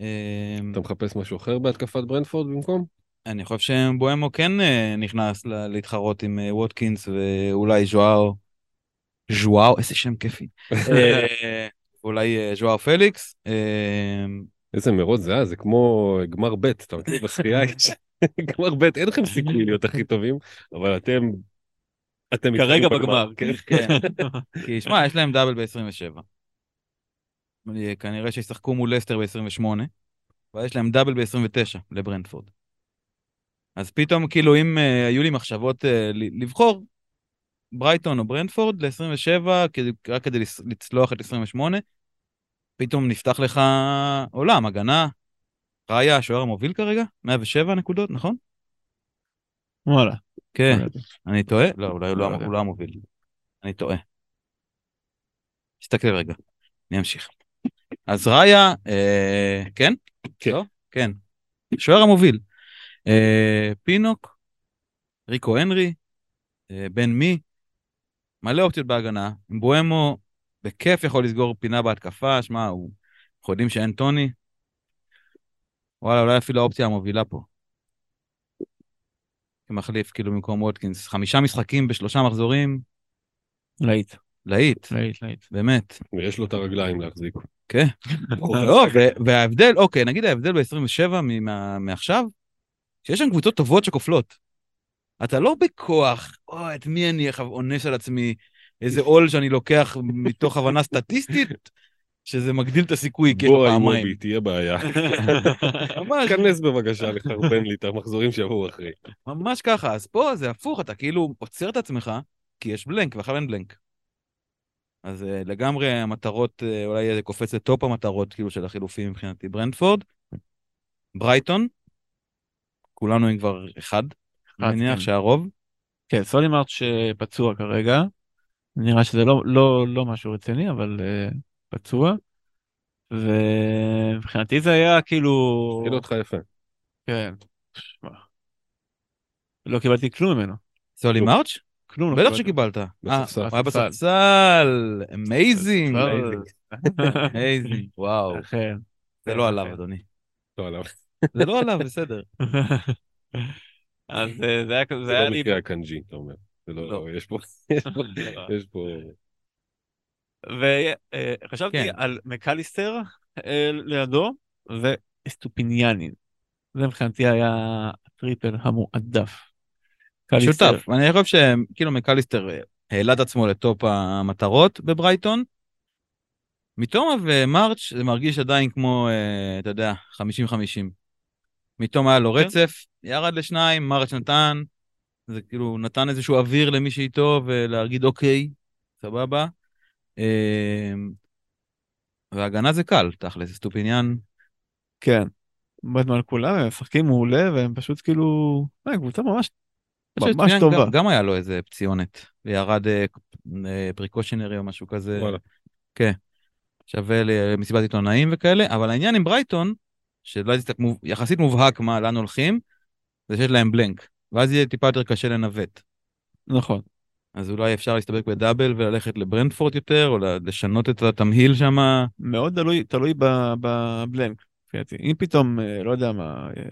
אה, אתה מחפש משהו אחר בהתקפת ברנפורד במקום? אני חושב שבואמו כן נכנס להתחרות עם ווטקינס ואולי ז'ואר, ז'ואר, איזה שם כיפי. [laughs] אולי ז'ואר פליקס. איזה מרוץ זה היה, זה כמו גמר ב', אתה מכיר בשחייה, [laughs] [laughs] גמר ב', אין לכם סיכוי להיות הכי טובים, אבל אתם... אתם כרגע בגמר. כן. [laughs] כן. כי שמע, יש להם דאבל ב-27. כנראה שישחקו מול לסטר ב-28, ויש להם דאבל ב-29 לברנדפורד. אז פתאום, כאילו, אם uh, היו לי מחשבות uh, לבחור ברייטון או ברנדפורד ל-27, רק כדי לצלוח את 28, פתאום נפתח לך עולם, הגנה. ראיה, השוער המוביל כרגע? 107 נקודות, נכון? וואלה. כן. אני טועה? לא, אולי הוא לא לא. הוא לא המוביל. אני טועה. תסתכל רגע, אני אמשיך. אז ראיה, אה, כן? כן. לא? כן. שוער המוביל. אה, פינוק, ריקו הנרי, אה, בן מי, מלא אופציות בהגנה. בואמו בכיף יכול לסגור פינה בהתקפה, שמע. אנחנו יודעים שאין טוני. וואלה, אולי אפילו האופציה המובילה פה. כמחליף, כאילו, במקום ווטקינס. חמישה משחקים בשלושה מחזורים, להיט, להיט, להיט, להיט. באמת. ויש לו את הרגליים להחזיק. כן. לא, וההבדל, אוקיי, נגיד ההבדל ב-27 מעכשיו, שיש שם קבוצות טובות שכופלות. אתה לא בכוח, או, את מי אני עכשיו אונס על עצמי, איזה עול שאני לוקח מתוך הבנה סטטיסטית, שזה מגדיל את הסיכוי, כי יש לו בוא, פעמיים. מובי, תהיה בעיה. [laughs] ממש, כנס בבקשה לחרבן לי את המחזורים שיבואו אחרי. ממש ככה. אז פה זה הפוך, אתה כאילו עוצר את עצמך, כי יש בלנק, ואחר אין בלנק. אז uh, לגמרי המטרות, uh, אולי זה קופץ לטופ המטרות, כאילו, של החילופים מבחינתי. ברנדפורד, ברייטון, כולנו עם כבר אחד, אני מניח כן. שהרוב. כן, סולימרט שפצוע כרגע. נראה שזה לא, לא, לא משהו רציני, אבל uh, פצוע. ומבחינתי זה היה כאילו... התחיל אותך יפה. כן. לא קיבלתי כלום ממנו. סולי. מרץ'? כלום לא בטח. שקיבלת. אה. הוא היה בספסל. amazing. amazing, וואו. אכן. [laughs] זה לא עליו, אכן. אדוני. לא עליו. זה לא עליו, בסדר. [laughs] אז אה, זה היה כזה, זה לא. מקרה אקנג'י, אתה אומר. זה לא, לא. יש פה, [laughs] יש פה, לא. יש פה, וחשבתי כן. על מקליסטר אה, לידו ואסטופיניאן. זה מבחינתי היה הטריפל המועדף. שותף. אני חושב שכאילו מקליסטר אה, העלה את עצמו לטופ המטרות בברייטון. מיטומה ומרץ' זה מרגיש עדיין כמו, אה, אתה יודע, 50-50. מיטומה היה לו כן. רצף, ירד לשניים, מרץ' נתן, זה כאילו נתן איזשהו אוויר למי שאיתו ולהגיד אוקיי, סבבה. אה, והגנה זה קל, תכלס, סטופיניאן, כן. עומד מעל כולם, הם משחקים מעולה והם פשוט כאילו... אה, קבוצה ממש ממש טובה. גם, גם היה לו איזה פציעונת, וירד אה, אה, precautionary או משהו כזה. וואלה. כן. שווה למסיבת עיתונאים וכאלה, אבל העניין עם ברייטון, שלא מוב- יחסית מובהק מה, לאן הולכים, זה שיש להם blank, ואז יהיה טיפה יותר קשה לנווט. נכון. אז אולי אפשר להסתפק בדאבל וללכת לברנטפורד יותר, או לשנות את התמהיל שם. מאוד תלוי, תלוי ב- ב blank. אם פתאום, אה, לא יודע מה, אה,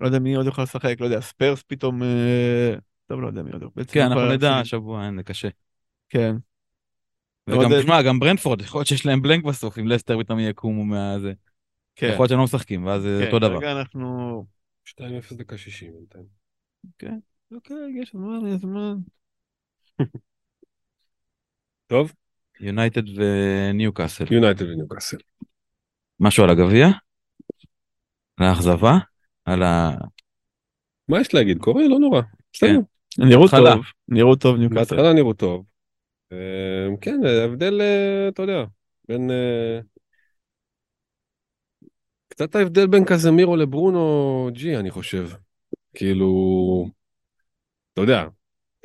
לא יודע מי עוד יכול לשחק, לא יודע, ספיירס פתאום, אה, טוב, לא יודע מי עוד. בעצם כן, אנחנו נדע. השבוע, אין, זה קשה. כן. וגם, תשמע, גם ברנטפורד, יכול להיות שיש להם blank בסוף, אם לסטר פתאום יקומו מהזה. כן. יכול להיות שהם לא משחקים, ואז זה כן, אותו דבר. כרגע אנחנו... 2-0 דקה 60 בינתיים. אוקיי, יש זמן, יש זמן. [laughs] טוב, יונייטד וניוקאסל. יונייטד וניוקאסל. משהו על הגביע? על האכזבה? על ה... מה יש להגיד? קורה? לא נורא. בסדר. נראו התחלה. טוב, נראו טוב ניוקאסל. בהתחלה נראו טוב. אה, כן, ההבדל, אה, אתה יודע, בין... אה, קצת ההבדל בין קזמירו לברונו ג'י, אני חושב. כאילו, אתה יודע,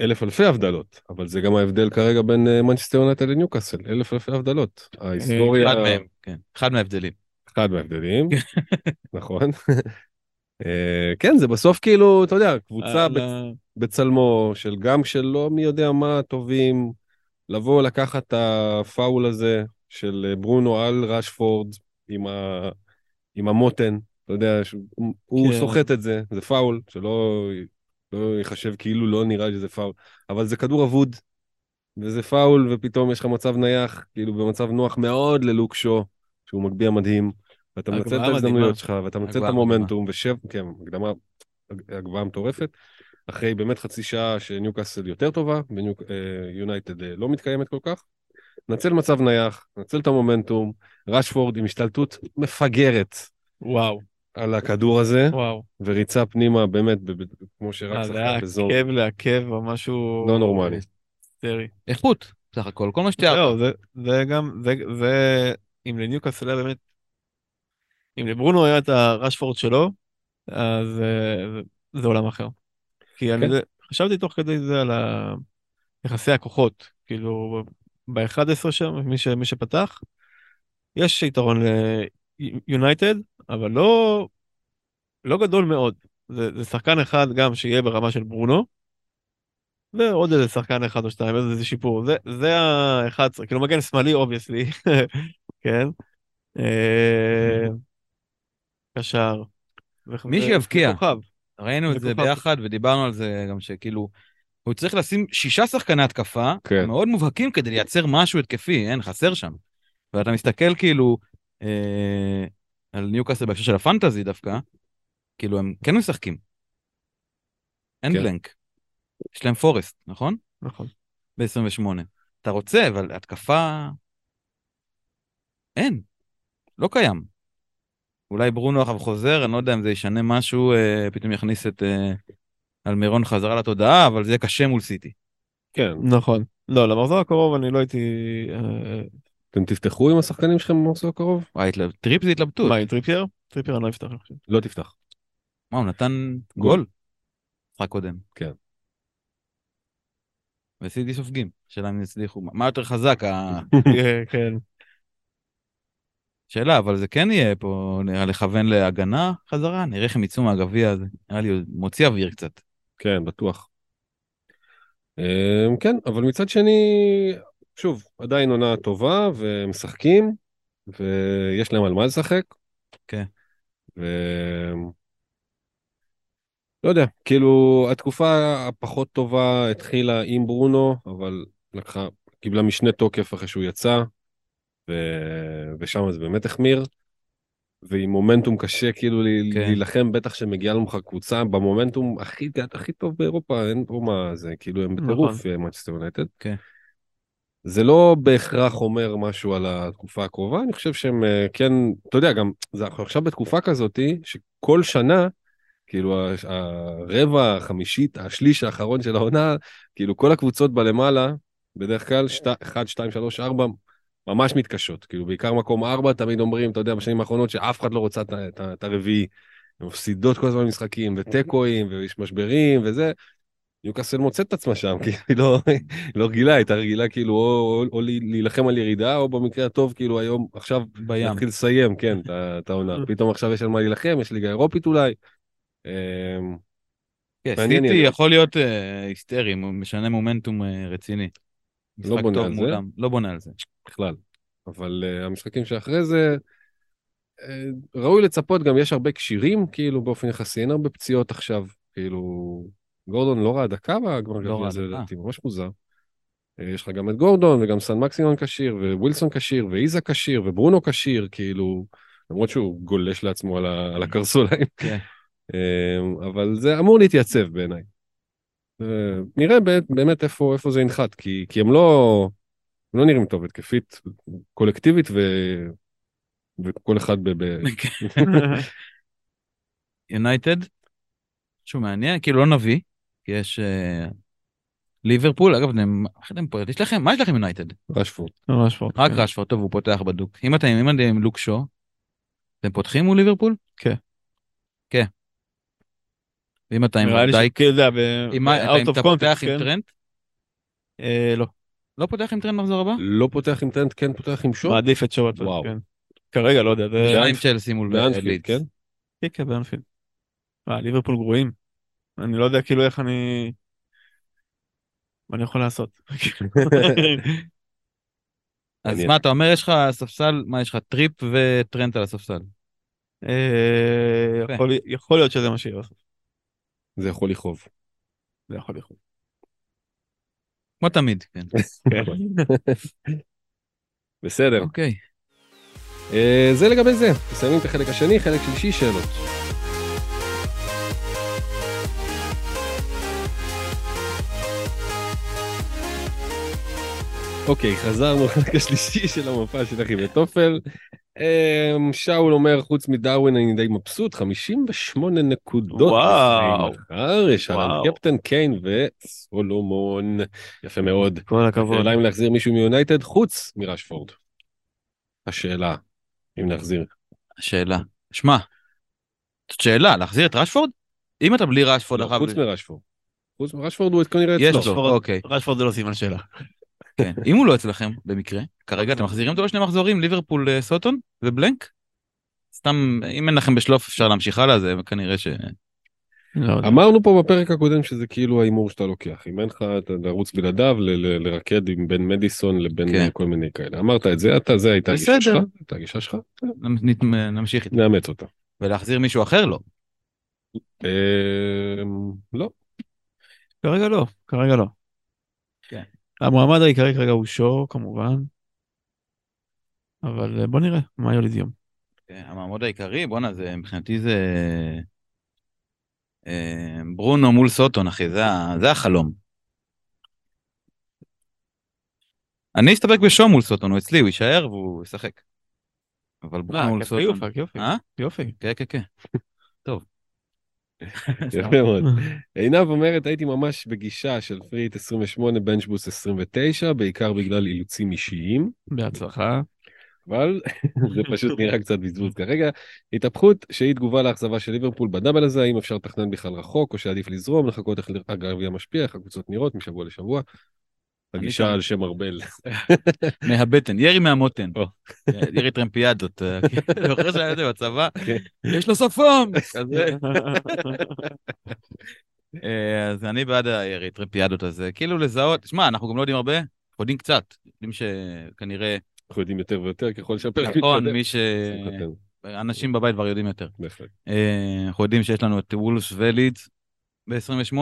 אלף אלפי הבדלות, אבל זה גם ההבדל כרגע בין אה, מנצ'סטר יונייטד לניוקאסל, אלף אלפי הבדלות. ההיסטוריה, אחד מהם, כן. אחד מההבדלים. אחד מההבדלים, [laughs] נכון. [laughs] אה, כן, זה בסוף כאילו, אתה יודע, קבוצה על בצ- ה- בצלמו של גם שלא מי יודע מה טובים, לבוא לקחת את הפאול הזה של אה, ברונו על רשפורד, עם, ה... עם המותן, אתה יודע, הוא כן. סוחט את זה, זה פאול, שלא לא ייחשב כאילו לא נראה שזה פאול, אבל זה כדור אבוד, וזה פאול, ופתאום יש לך מצב נייח, כאילו במצב נוח מאוד ללוק שו, שהוא מגביה מדהים, ואתה מנצל את. ההזדמנויות שלך, ואתה מנצל את המומנטום, ושב, כן, הקדמה, הגבהה מטורפת. אחרי באמת חצי שעה שניוקאסל יותר טובה, ויונייטד אה, לא מתקיימת כל כך. נצל מצב נייח, נצל את המומנטום, רשפורד עם השתלטות מפגרת וואו, על הכדור הזה, וואו. וריצה פנימה באמת, ב- ב- כמו שרק אה, זה שחקן היה. עקב לעקב או משהו... לא נורמלי. היסטרי. איכות, בסך הכל, כל מה שתיארת. זהו, זה, זה גם, זה, זה, אם לניוקאסל היה באמת, אם לברונו היה את הרשפורד שלו, אז אה, זה, זה עולם אחר. כי אני כן. זה- חשבתי תוך כדי זה על ה- יחסי הכוחות, כאילו, ב-11 שם, מי, ש, מי שפתח, יש יתרון ליונייטד, אבל לא, לא גדול מאוד. זה, זה שחקן אחד גם שיהיה ברמה של ברונו, ועוד איזה שחקן אחד או שתיים, איזה שיפור. זה, זה ה-11, כאילו מגן שמאלי obviously, [laughs] כן? אה, קשר. מי שיבקיע. ראינו את זה זה כוכב. ביחד ודיברנו על זה גם שכאילו, הוא צריך לשים שישה שחקני התקפה כן. מאוד מובהקים כדי לייצר משהו התקפי, אין, חסר שם. ואתה מסתכל כאילו אה, על ניוקאסל בהקשר של הפנטזי דווקא, כאילו הם כן משחקים. אין כן. בלנק. יש להם פורסט, נכון? נכון. ב-28. אתה רוצה, אבל התקפה... אין. לא קיים. אולי ברונו עכשיו חוזר, אני לא יודע אם זה ישנה משהו, אה, פתאום יכניס את אה, אלמירון חזרה לתודעה, אבל זה יהיה קשה מול סיטי. כן, נכון. לא, למחזור הקרוב אני לא הייתי... אה, אתם תפתחו עם השחקנים שלכם במחזור הקרוב? וואי, התלב- טריפ זה התלבטות. מה, עם טריפייר? טריפייר אני לא אפתח, חושב. לא תפתח. מה, הוא נתן גול. משחק קודם. כן. וסיטי סופגים, השאלה אם יצליחו. מה יותר חזק? ה- כן, [laughs] כן. שאלה, אבל זה כן יהיה פה, נראה לכוון להגנה חזרה, נראה איך הם יצאו מהגביע הזה. נראה לי מוציא אוויר קצת. כן, בטוח. אמ, כן, אבל מצד שני, שוב, עדיין עונה טובה, ומשחקים, ויש להם על מה לשחק. כן. ו... לא יודע, כאילו, התקופה הפחות טובה התחילה עם ברונו, אבל לקחה, קיבלה משנה תוקף אחרי שהוא יצא, ו... ושם זה באמת החמיר. ועם מומנטום קשה כאילו כן. להילחם, בטח שמגיעה לך קבוצה במומנטום הכי, הכי טוב באירופה, אין פה מה זה, כאילו הם בטירוף מנצ'סטר יונייטד. כן. זה לא בהכרח אומר משהו על התקופה הקרובה, אני חושב שהם אה, כן, אתה יודע, גם, אנחנו עכשיו בתקופה כזאתי, שכל שנה, כאילו הרבע, החמישית, השליש האחרון של העונה, כאילו כל הקבוצות בלמעלה, בדרך כלל, 1, 2, 3, 4, ממש מתקשות. כאילו, בעיקר מקום 4, תמיד אומרים, אתה יודע, בשנים האחרונות שאף אחד לא רוצה את הרביעי. הן מפסידות כל הזמן במשחקים, ותיקואים, ויש משברים, וזה. ניוקאסל מוצאת את עצמה שם, [laughs] כי היא לא, לא רגילה, הייתה רגילה כאילו או, או, או להילחם על ירידה, או במקרה הטוב, כאילו היום, עכשיו, בים. להתחיל לסיים, כן, את העונה. [laughs] פתאום עכשיו יש על מה להילחם, יש ליגה אירופית אולי. אמ, כן, סיטי. יכול להיות אה, היסטרי, משנה מומנטום אה, רציני. לא בונה על זה. מולם, לא בונה על זה. בכלל. אבל uh, המשחקים שאחרי זה, uh, ראוי לצפות, גם יש הרבה כשירים, כאילו, באופן יחסי, אין הרבה פציעות עכשיו, כאילו, גורדון לא ראה דקה בגמר לא גביע הזה. לדעתי, ממש מוזר. Uh, יש לך גם את גורדון, וגם סן מקסימון כשיר, ווילסון כשיר, ואיזה כשיר, וברונו כשיר, כאילו, למרות שהוא גולש לעצמו על, הקרסוליים. כן. um, [laughs] אבל זה אמור להתייצב בעיניי. נראה באמת, איפה, איפה זה ינחת, כי, כי הם לא... הם לא נראים טוב התקפית, קולקטיבית ו... וכל אחד ב... [laughs] יונייטד, משהו מעניין, כאילו לא נביא, יש אה, ליברפול, אגב, אתם- איך אתם פה, יש לכם, מה יש לכם יונייטד? רשפורד. ממש פורט. רק רשפורד, טוב, הוא פותח בדוק. אם אתם אם אתם עם לוק שו, אתם פותחים מול ליברפול? כן. כן. ואם אתה עם יודע, אם אתה- פותח עם כן? טרנט? אה, לא. לא פותח עם טרנט מחזור הבא? לא פותח עם טרנט, כן פותח עם שו? מעדיף את שואט. וואו. כן. כרגע לא יודע. זה- עם צ'לסי מול באנפילד, לידס? כן? כן, כן, באנפילד. אה, ליברפול גרועים. אני לא יודע כאילו איך אני... מה אני יכול לעשות? [laughs] אז. מה, אתה אומר, יש לך ספסל, מה, יש לך טריפ וטרנט על הספסל? אה, יפה. יכול- יכול להיות שזה מה שיהיה בסוף. זה יכול לכאוב. זה יכול להיות. כמו תמיד, [laughs] כן. בסדר. אוקיי. אה, זה לגבי זה. מסיימים את החלק השני, חלק שלישי, שאלות. אוקיי, חזרנו לחלק השלישי של המופע של אחי וטופל. אמ, שאול אומר, חוץ מדרווין אני די מבסוט, 58 נקודות. וואו. מחר יש עליו. קפטן קיין וסולומון. יפה מאוד. כל הכבוד. השאלה אם להחזיר מישהו מיונייטד חוץ מרשפורד. השאלה, אם להחזיר. שאלה. שמע, זאת שאלה, להחזיר את רשפורד? אם אתה בלי רשפורד, לא, חוץ מרשפורד. חוץ מרשפורד הוא כנראה יש אצלו. לו, אוקיי. רשפורד זה לא סימן שאלה. כן. אם הוא לא אצלכם, במקרה, כרגע אתם מחזירים אותו לשני מחזורים, ליברפול אה, סוטון ובלנק? סתם, אם אין לכם בשלוף אפשר להמשיך הלאה, זה כנראה ש... לא יודע. אמרנו פה בפרק הקודם שזה כאילו ההימור שאתה לוקח. אם אין לך, אתה תרוץ בלעדיו לרקד עם בין מדיסון לבין כן. כל מיני כאלה. אמרת את זה, אתה, זה הייתה הגישה. שלך, הייתה הגישה שלך, נמשיך איתו. נאמץ אותה. ולהחזיר מישהו אחר לא. אמ, לא, כרגע לא, כרגע לא. המועמד העיקרי כרגע הוא שור כמובן. אבל אה, בוא נראה מה יוליד יום. כן, המעמוד העיקרי, בואנה, זה מבחינתי זה... אה, ברונו מול סוטון, אחי, זה, זה החלום. אני אסתפק בשום מול סוטון, הוא אצלי, הוא יישאר והוא ישחק. אבל ברונו מול יופי, סוטון... יופי, יופי. אה? כן, כן, כן. [laughs] [laughs] יפה מאוד. עינב אומרת, הייתי ממש בגישה של פריט 28, בנצ'בוס 29, בעיקר בגלל אילוצים אישיים. בהצלחה. אבל [laughs] זה פשוט [laughs] נראה קצת בזבוז כרגע. התהפכות שהיא תגובה לאכזבה של ליברפול בדאבל הזה, האם אפשר לתכנן בכלל רחוק, או שעדיף לזרום, לחכות איך הגביע משפיע, איך הקבוצות נראות משבוע לשבוע. הגישה. על שם ארבל. [laughs] מהבטן, ירי מהמותן. או. ירי טרמפיאדות. אה, [laughs] זוכר שהיה את זה בצבא? כן. יש לו שפם! [laughs] כזה. אה, אז אני בעד הירי טרמפיאדות הזה. כאילו לזהות, שמע, אנחנו גם לא יודעים הרבה, אנחנו יודעים קצת. יודעים שכנראה, אנחנו יודעים יותר ויותר ככל שהפרק נכון, מתקדם. מי ש... אנשים בבית כבר יודעים יותר. בהחלט. אה, אנחנו יודעים שיש לנו את וולס ולידס ב-28,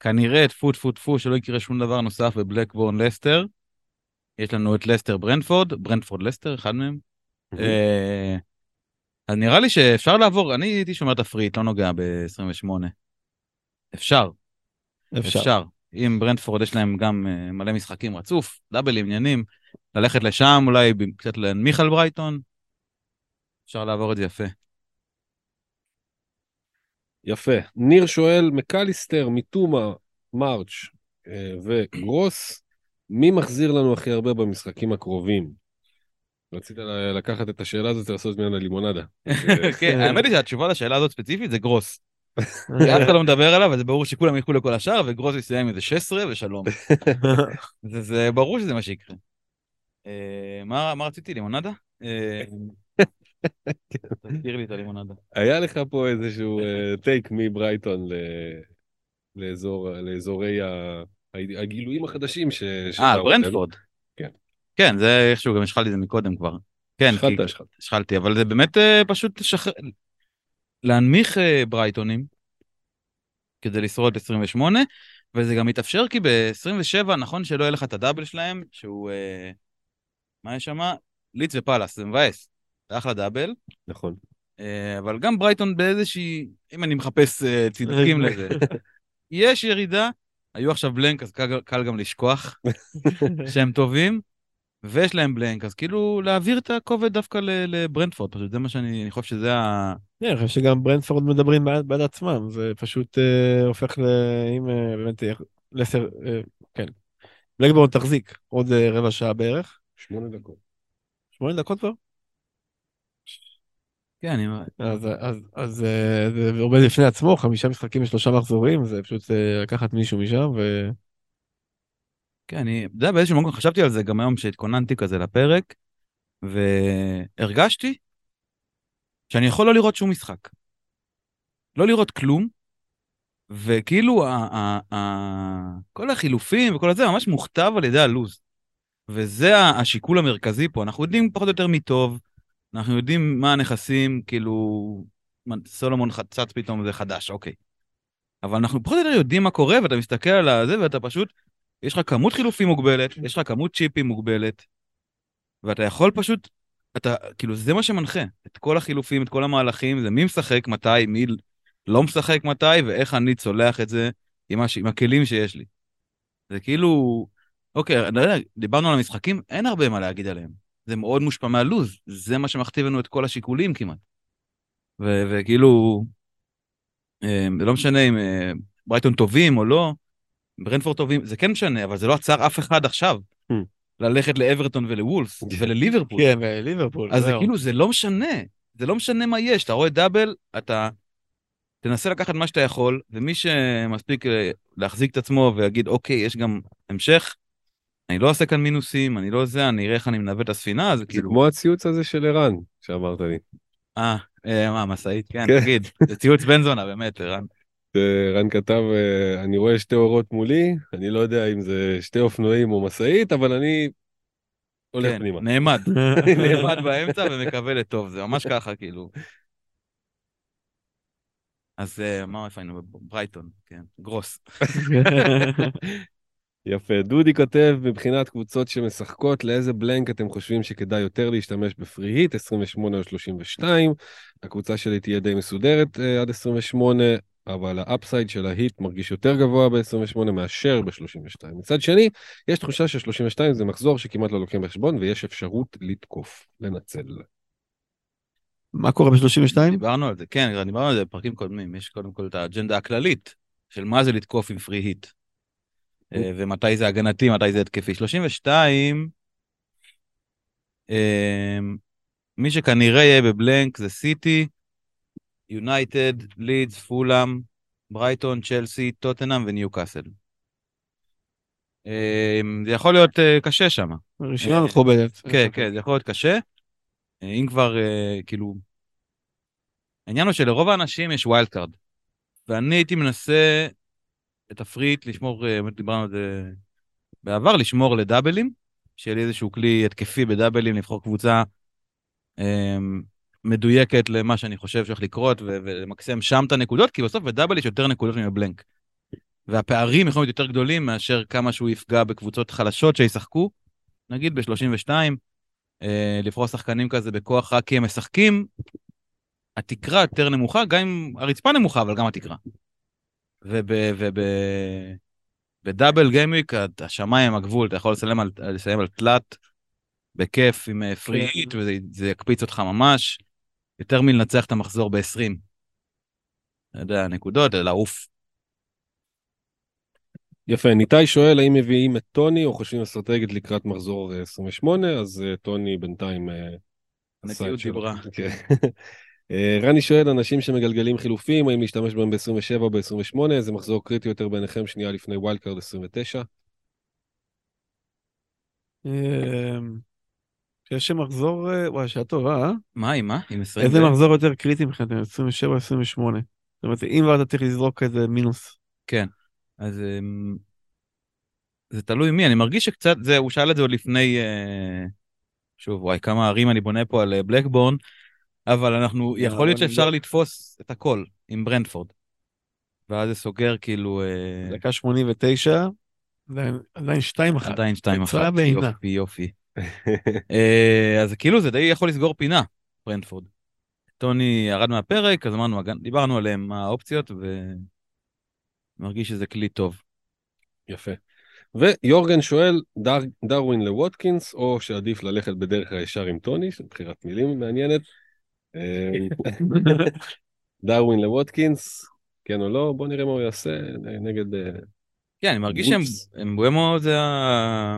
כנראה טפו טפו טפו שלא יקרה שום דבר נוסף בבלקבורן לסטר. יש לנו את לסטר ברנדפורד, ברנדפורד לסטר, אחד מהם. אה, אז נראה לי שאפשר לעבור, אני הייתי שומר תפריט, לא נוגע ב-28. אפשר, אפשר. אפשר. אם ברנדפורד יש להם גם אה, מלא משחקים רצוף, דאבל עניינים, ללכת לשם, אולי קצת להנמיך על ברייטון, אפשר לעבור את זה יפה. יפה. ניר שואל, מקליסטר, מיטומה, מרץ' אה, וגרוס, מי מחזיר לנו הכי הרבה במשחקים הקרובים? רצית לקחת את השאלה הזאת ולעשות ממנה לימונדה. [laughs] כן, האמת היא שהתשובה לשאלה הזאת ספציפית זה גרוס. [laughs] אף אחד לא מדבר עליו, אז ברור שכולם ילכו לכל השאר, וגרוס יסיים איזה 16 ושלום. [laughs] זה, זה ברור שזה מה שיקרה. אה, מה, מה רציתי, לימונדה? אה, תזכיר לי את הלימונדה. היה לך פה איזשהו טייק מברייטון לאזורי הגילויים החדשים ש... אה, ברנדפורד. כן. כן, זה איכשהו, גם השחלתי את זה מקודם כבר. כן. השחלתי, אבל זה באמת אה, פשוט. להנמיך אה, ברייטונים כדי לשרוד 28, וזה גם מתאפשר כי ב-27, נכון שלא יהיה לך את הדאבל שלהם, שהוא... אה, מה יש שם? ליץ ופאלאס, זה מבאס. אחלה דאבל, נכון. אה, אבל גם ברייטון באיזושהי... אם אני מחפש אה, צדקים לזה. יש ירידה, היו עכשיו בלנק, אז קל, קל גם לשכוח [laughs] שהם טובים, ויש להם בלנק, אז כאילו להעביר את הכובד דווקא ל- לברנדפורד, פשוט זה מה שאני אני חושב שזה ה... כן, אני חושב שגם ברנדפורד מדברים בעד, בעד עצמם, זה פשוט אה, הופך ל... אם אה, באמת אה, לסר... אה, כן. בלקבורן תחזיק עוד אה, רבע שעה בערך. שמונה דקות. שמונה דקות כבר? כן, אני... אז, אז, אז אה, זה עומד בפני עצמו, חמישה משחקים ושלושה מחזורים, זה פשוט אה, לקחת מישהו משם ו... כן, אני... אתה יודע, באיזשהו מקום חשבתי על זה גם היום שהתכוננתי כזה לפרק, והרגשתי שאני יכול לא לראות שום משחק. לא לראות כלום, וכאילו ה- ה- ה- כל החילופים וכל הזה ממש מוכתב על ידי הלוז. וזה השיקול המרכזי פה, אנחנו יודעים פחות או יותר מי טוב, אנחנו יודעים מה הנכסים, כאילו, סולומון חצץ פתאום זה חדש, אוקיי. אבל אנחנו פחות או יותר יודעים מה קורה, ואתה מסתכל על הזה, ואתה פשוט, יש לך כמות חילופים מוגבלת, יש לך כמות צ'יפים מוגבלת, ואתה יכול פשוט, אתה, כאילו, זה מה שמנחה, את כל החילופים, את כל המהלכים, זה מי משחק מתי, מי לא משחק מתי, ואיך אני צולח את זה עם, הש... עם הכלים שיש לי. זה כאילו, אוקיי, דיברנו על המשחקים, אין הרבה מה להגיד עליהם. זה מאוד מושפע מהלוז, זה מה שמכתיב לנו את כל השיקולים כמעט. ו- וכאילו, אה, זה לא משנה אם אה, ברייטון טובים או לא, ברנפורד טובים, זה כן משנה, אבל זה לא עצר אף אחד עכשיו. Hmm. ללכת לאברטון ולוולס ולליברפול. כן, ליברפול. אז זה כאילו, זה לא משנה. זה לא משנה מה יש, אתה רואה דאבל, אתה תנסה לקחת מה שאתה יכול, ומי שמספיק אה, להחזיק את עצמו ויגיד, אוקיי, יש גם המשך, אני לא אעשה כאן מינוסים, אני לא זה, אני אראה איך אני מנווט את הספינה, אז זה כאילו... כמו הציוץ הזה של ערן, שאמרת לי. אה, אה, מה, משאית? כן, כן. תגיד, זה ציוץ בן זונה, באמת, ערן. רן כתב, אה, אני רואה שתי אורות מולי, אני לא יודע אם זה שתי אופנועים או משאית, אבל אני הולך כן, פנימה. נעמד, [laughs] נעמד באמצע ומקווה לטוב, זה ממש ככה, כאילו. אז אה, מה איפה היינו? ברייטון, כן, גרוס. [laughs] יפה. דודי כותב, מבחינת קבוצות שמשחקות, לאיזה בלנק אתם חושבים שכדאי יותר להשתמש בפרי היט, 28 או 32? הקבוצה שלי תהיה די מסודרת אה, עד 28, אבל ה upside של ה hit מרגיש יותר גבוה ב-28 מאשר ב-32. מצד שני, יש תחושה ש-32 זה מחזור שכמעט לא לוקחים בחשבון, ויש אפשרות לתקוף, לנצל. מה קורה ב-32? דיברנו על זה, כן, דיברנו על זה בפרקים קודמים, יש קודם כל את האג'נדה הכללית של מה זה לתקוף עם free hit. אה, ומתי זה הגנתי, מתי זה התקפי. 32, אה, מי שכנראה יהיה ב blank זה סיטי, יונייטד, לידס, פולאם, ברייטון, צ'לסי, טוטנאם וניוקאסל. אה, זה יכול להיות אה, קשה שם. רשימה מכובדת. כן, כן, זה יכול להיות קשה. אה, אם כבר, אה, כאילו... העניין הוא שלרוב האנשים יש wild card. ואני הייתי מנסה את ה free hit לשמור, אה, באמת דיברנו על זה בעבר, לשמור לדאבלים, שיהיה לי איזשהו כלי התקפי בדאבלים, לבחור קבוצה אה, מדויקת למה שאני חושב שהולך לקרות, ולמקסם שם את הנקודות, כי בסוף בדאבל יש יותר נקודות מבלנק. והפערים יכולים להיות יותר גדולים מאשר כמה שהוא יפגע בקבוצות חלשות שישחקו, נגיד ב-32, אה, לבחור שחקנים כזה בכוח רק כי הם משחקים, התקרה יותר נמוכה, גם אם הרצפה נמוכה, אבל גם התקרה. וב double gameweek, השמיים הגבול, אתה יכול לסיים על, לסיים על תלת, בכיף, עם free hit, וזה זה יקפיץ אותך ממש, יותר מלנצח את המחזור ב-20. אתה יודע, נקודות, לעוף. יפה, ניתאי שואל האם מביאים את טוני או חושבים אסטרטגית לקראת מחזור אה, 28, אז אה, טוני בינתיים... אה, שלו. דיברה. אה, רני שואל, אנשים שמגלגלים חילופים, האם להשתמש בהם ב-27 או ב-28, איזה מחזור קריטי יותר בעיניכם שנייה לפני wild card 29? אמ, יש מחזור, אה, וואי, שעה טובה, אה? מה, עם מה? עם 20? איזה מחזור יותר קריטי מבחינתם? 27 או 28? זאת אומרת, אם כבר אתה צריך לזרוק איזה מינוס. כן. אז זה תלוי מי, אני מרגיש שקצת, זה, הוא שאל את זה עוד לפני, אה, שוב, וואי, כמה ערים אני בונה פה על אה, בלקבורן, אבל אנחנו, יכול להיות שאפשר זה- לתפוס את הכל עם ברנדפורד. ואז זה סוגר כאילו, אה, דקה 89, עדיין- עדיין 2-1. עדיין 2-1. תוצאה בעינה. יופי, יופי. [laughs] אה, אז כאילו זה די יכול לסגור פינה, ברנדפורד. טוני ירד מהפרק, אז אמרנו, דיברנו עליהם, מה האופציות, ומרגיש שזה כלי טוב. יפה. ויורגן שואל, דר, דרווין לווטקינס, או שעדיף ללכת בדרך הישר עם טוני, בחירת מילים מעניינת. אה, דרווין לווטקינס, כן או לא, בוא נראה מה הוא יעשה נגד... אה, כן, אני מרגיש וולפס. שאמבואמו זה ה...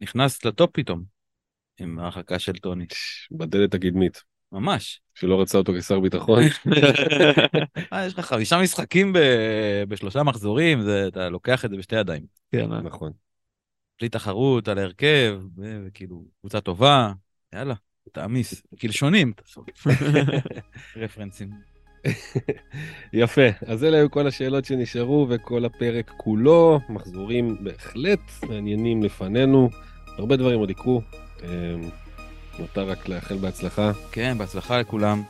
נכנס לטופ פתאום, עם ההרחקה של טוני. בדלת הקדמית, ממש. שלא רצה אותו כשר ביטחון. [laughs] אה, יש לך חמישה משחקים. בשלושה מחזורים. אתה לוקח את זה בשתי ידיים. כן, אה? נכון. בלי תחרות על ההרכב, וכאילו, קבוצה טובה, יאללה, תעמיס. קלשונים, תעשו [laughs] רפרנסים. יפה, אז אלה היו כל השאלות שנשארו וכל הפרק כולו, מחזורים בהחלט מעניינים לפנינו. הרבה דברים עוד יקרו. אה, נותר רק לאחל בהצלחה. כן, בהצלחה לכולם.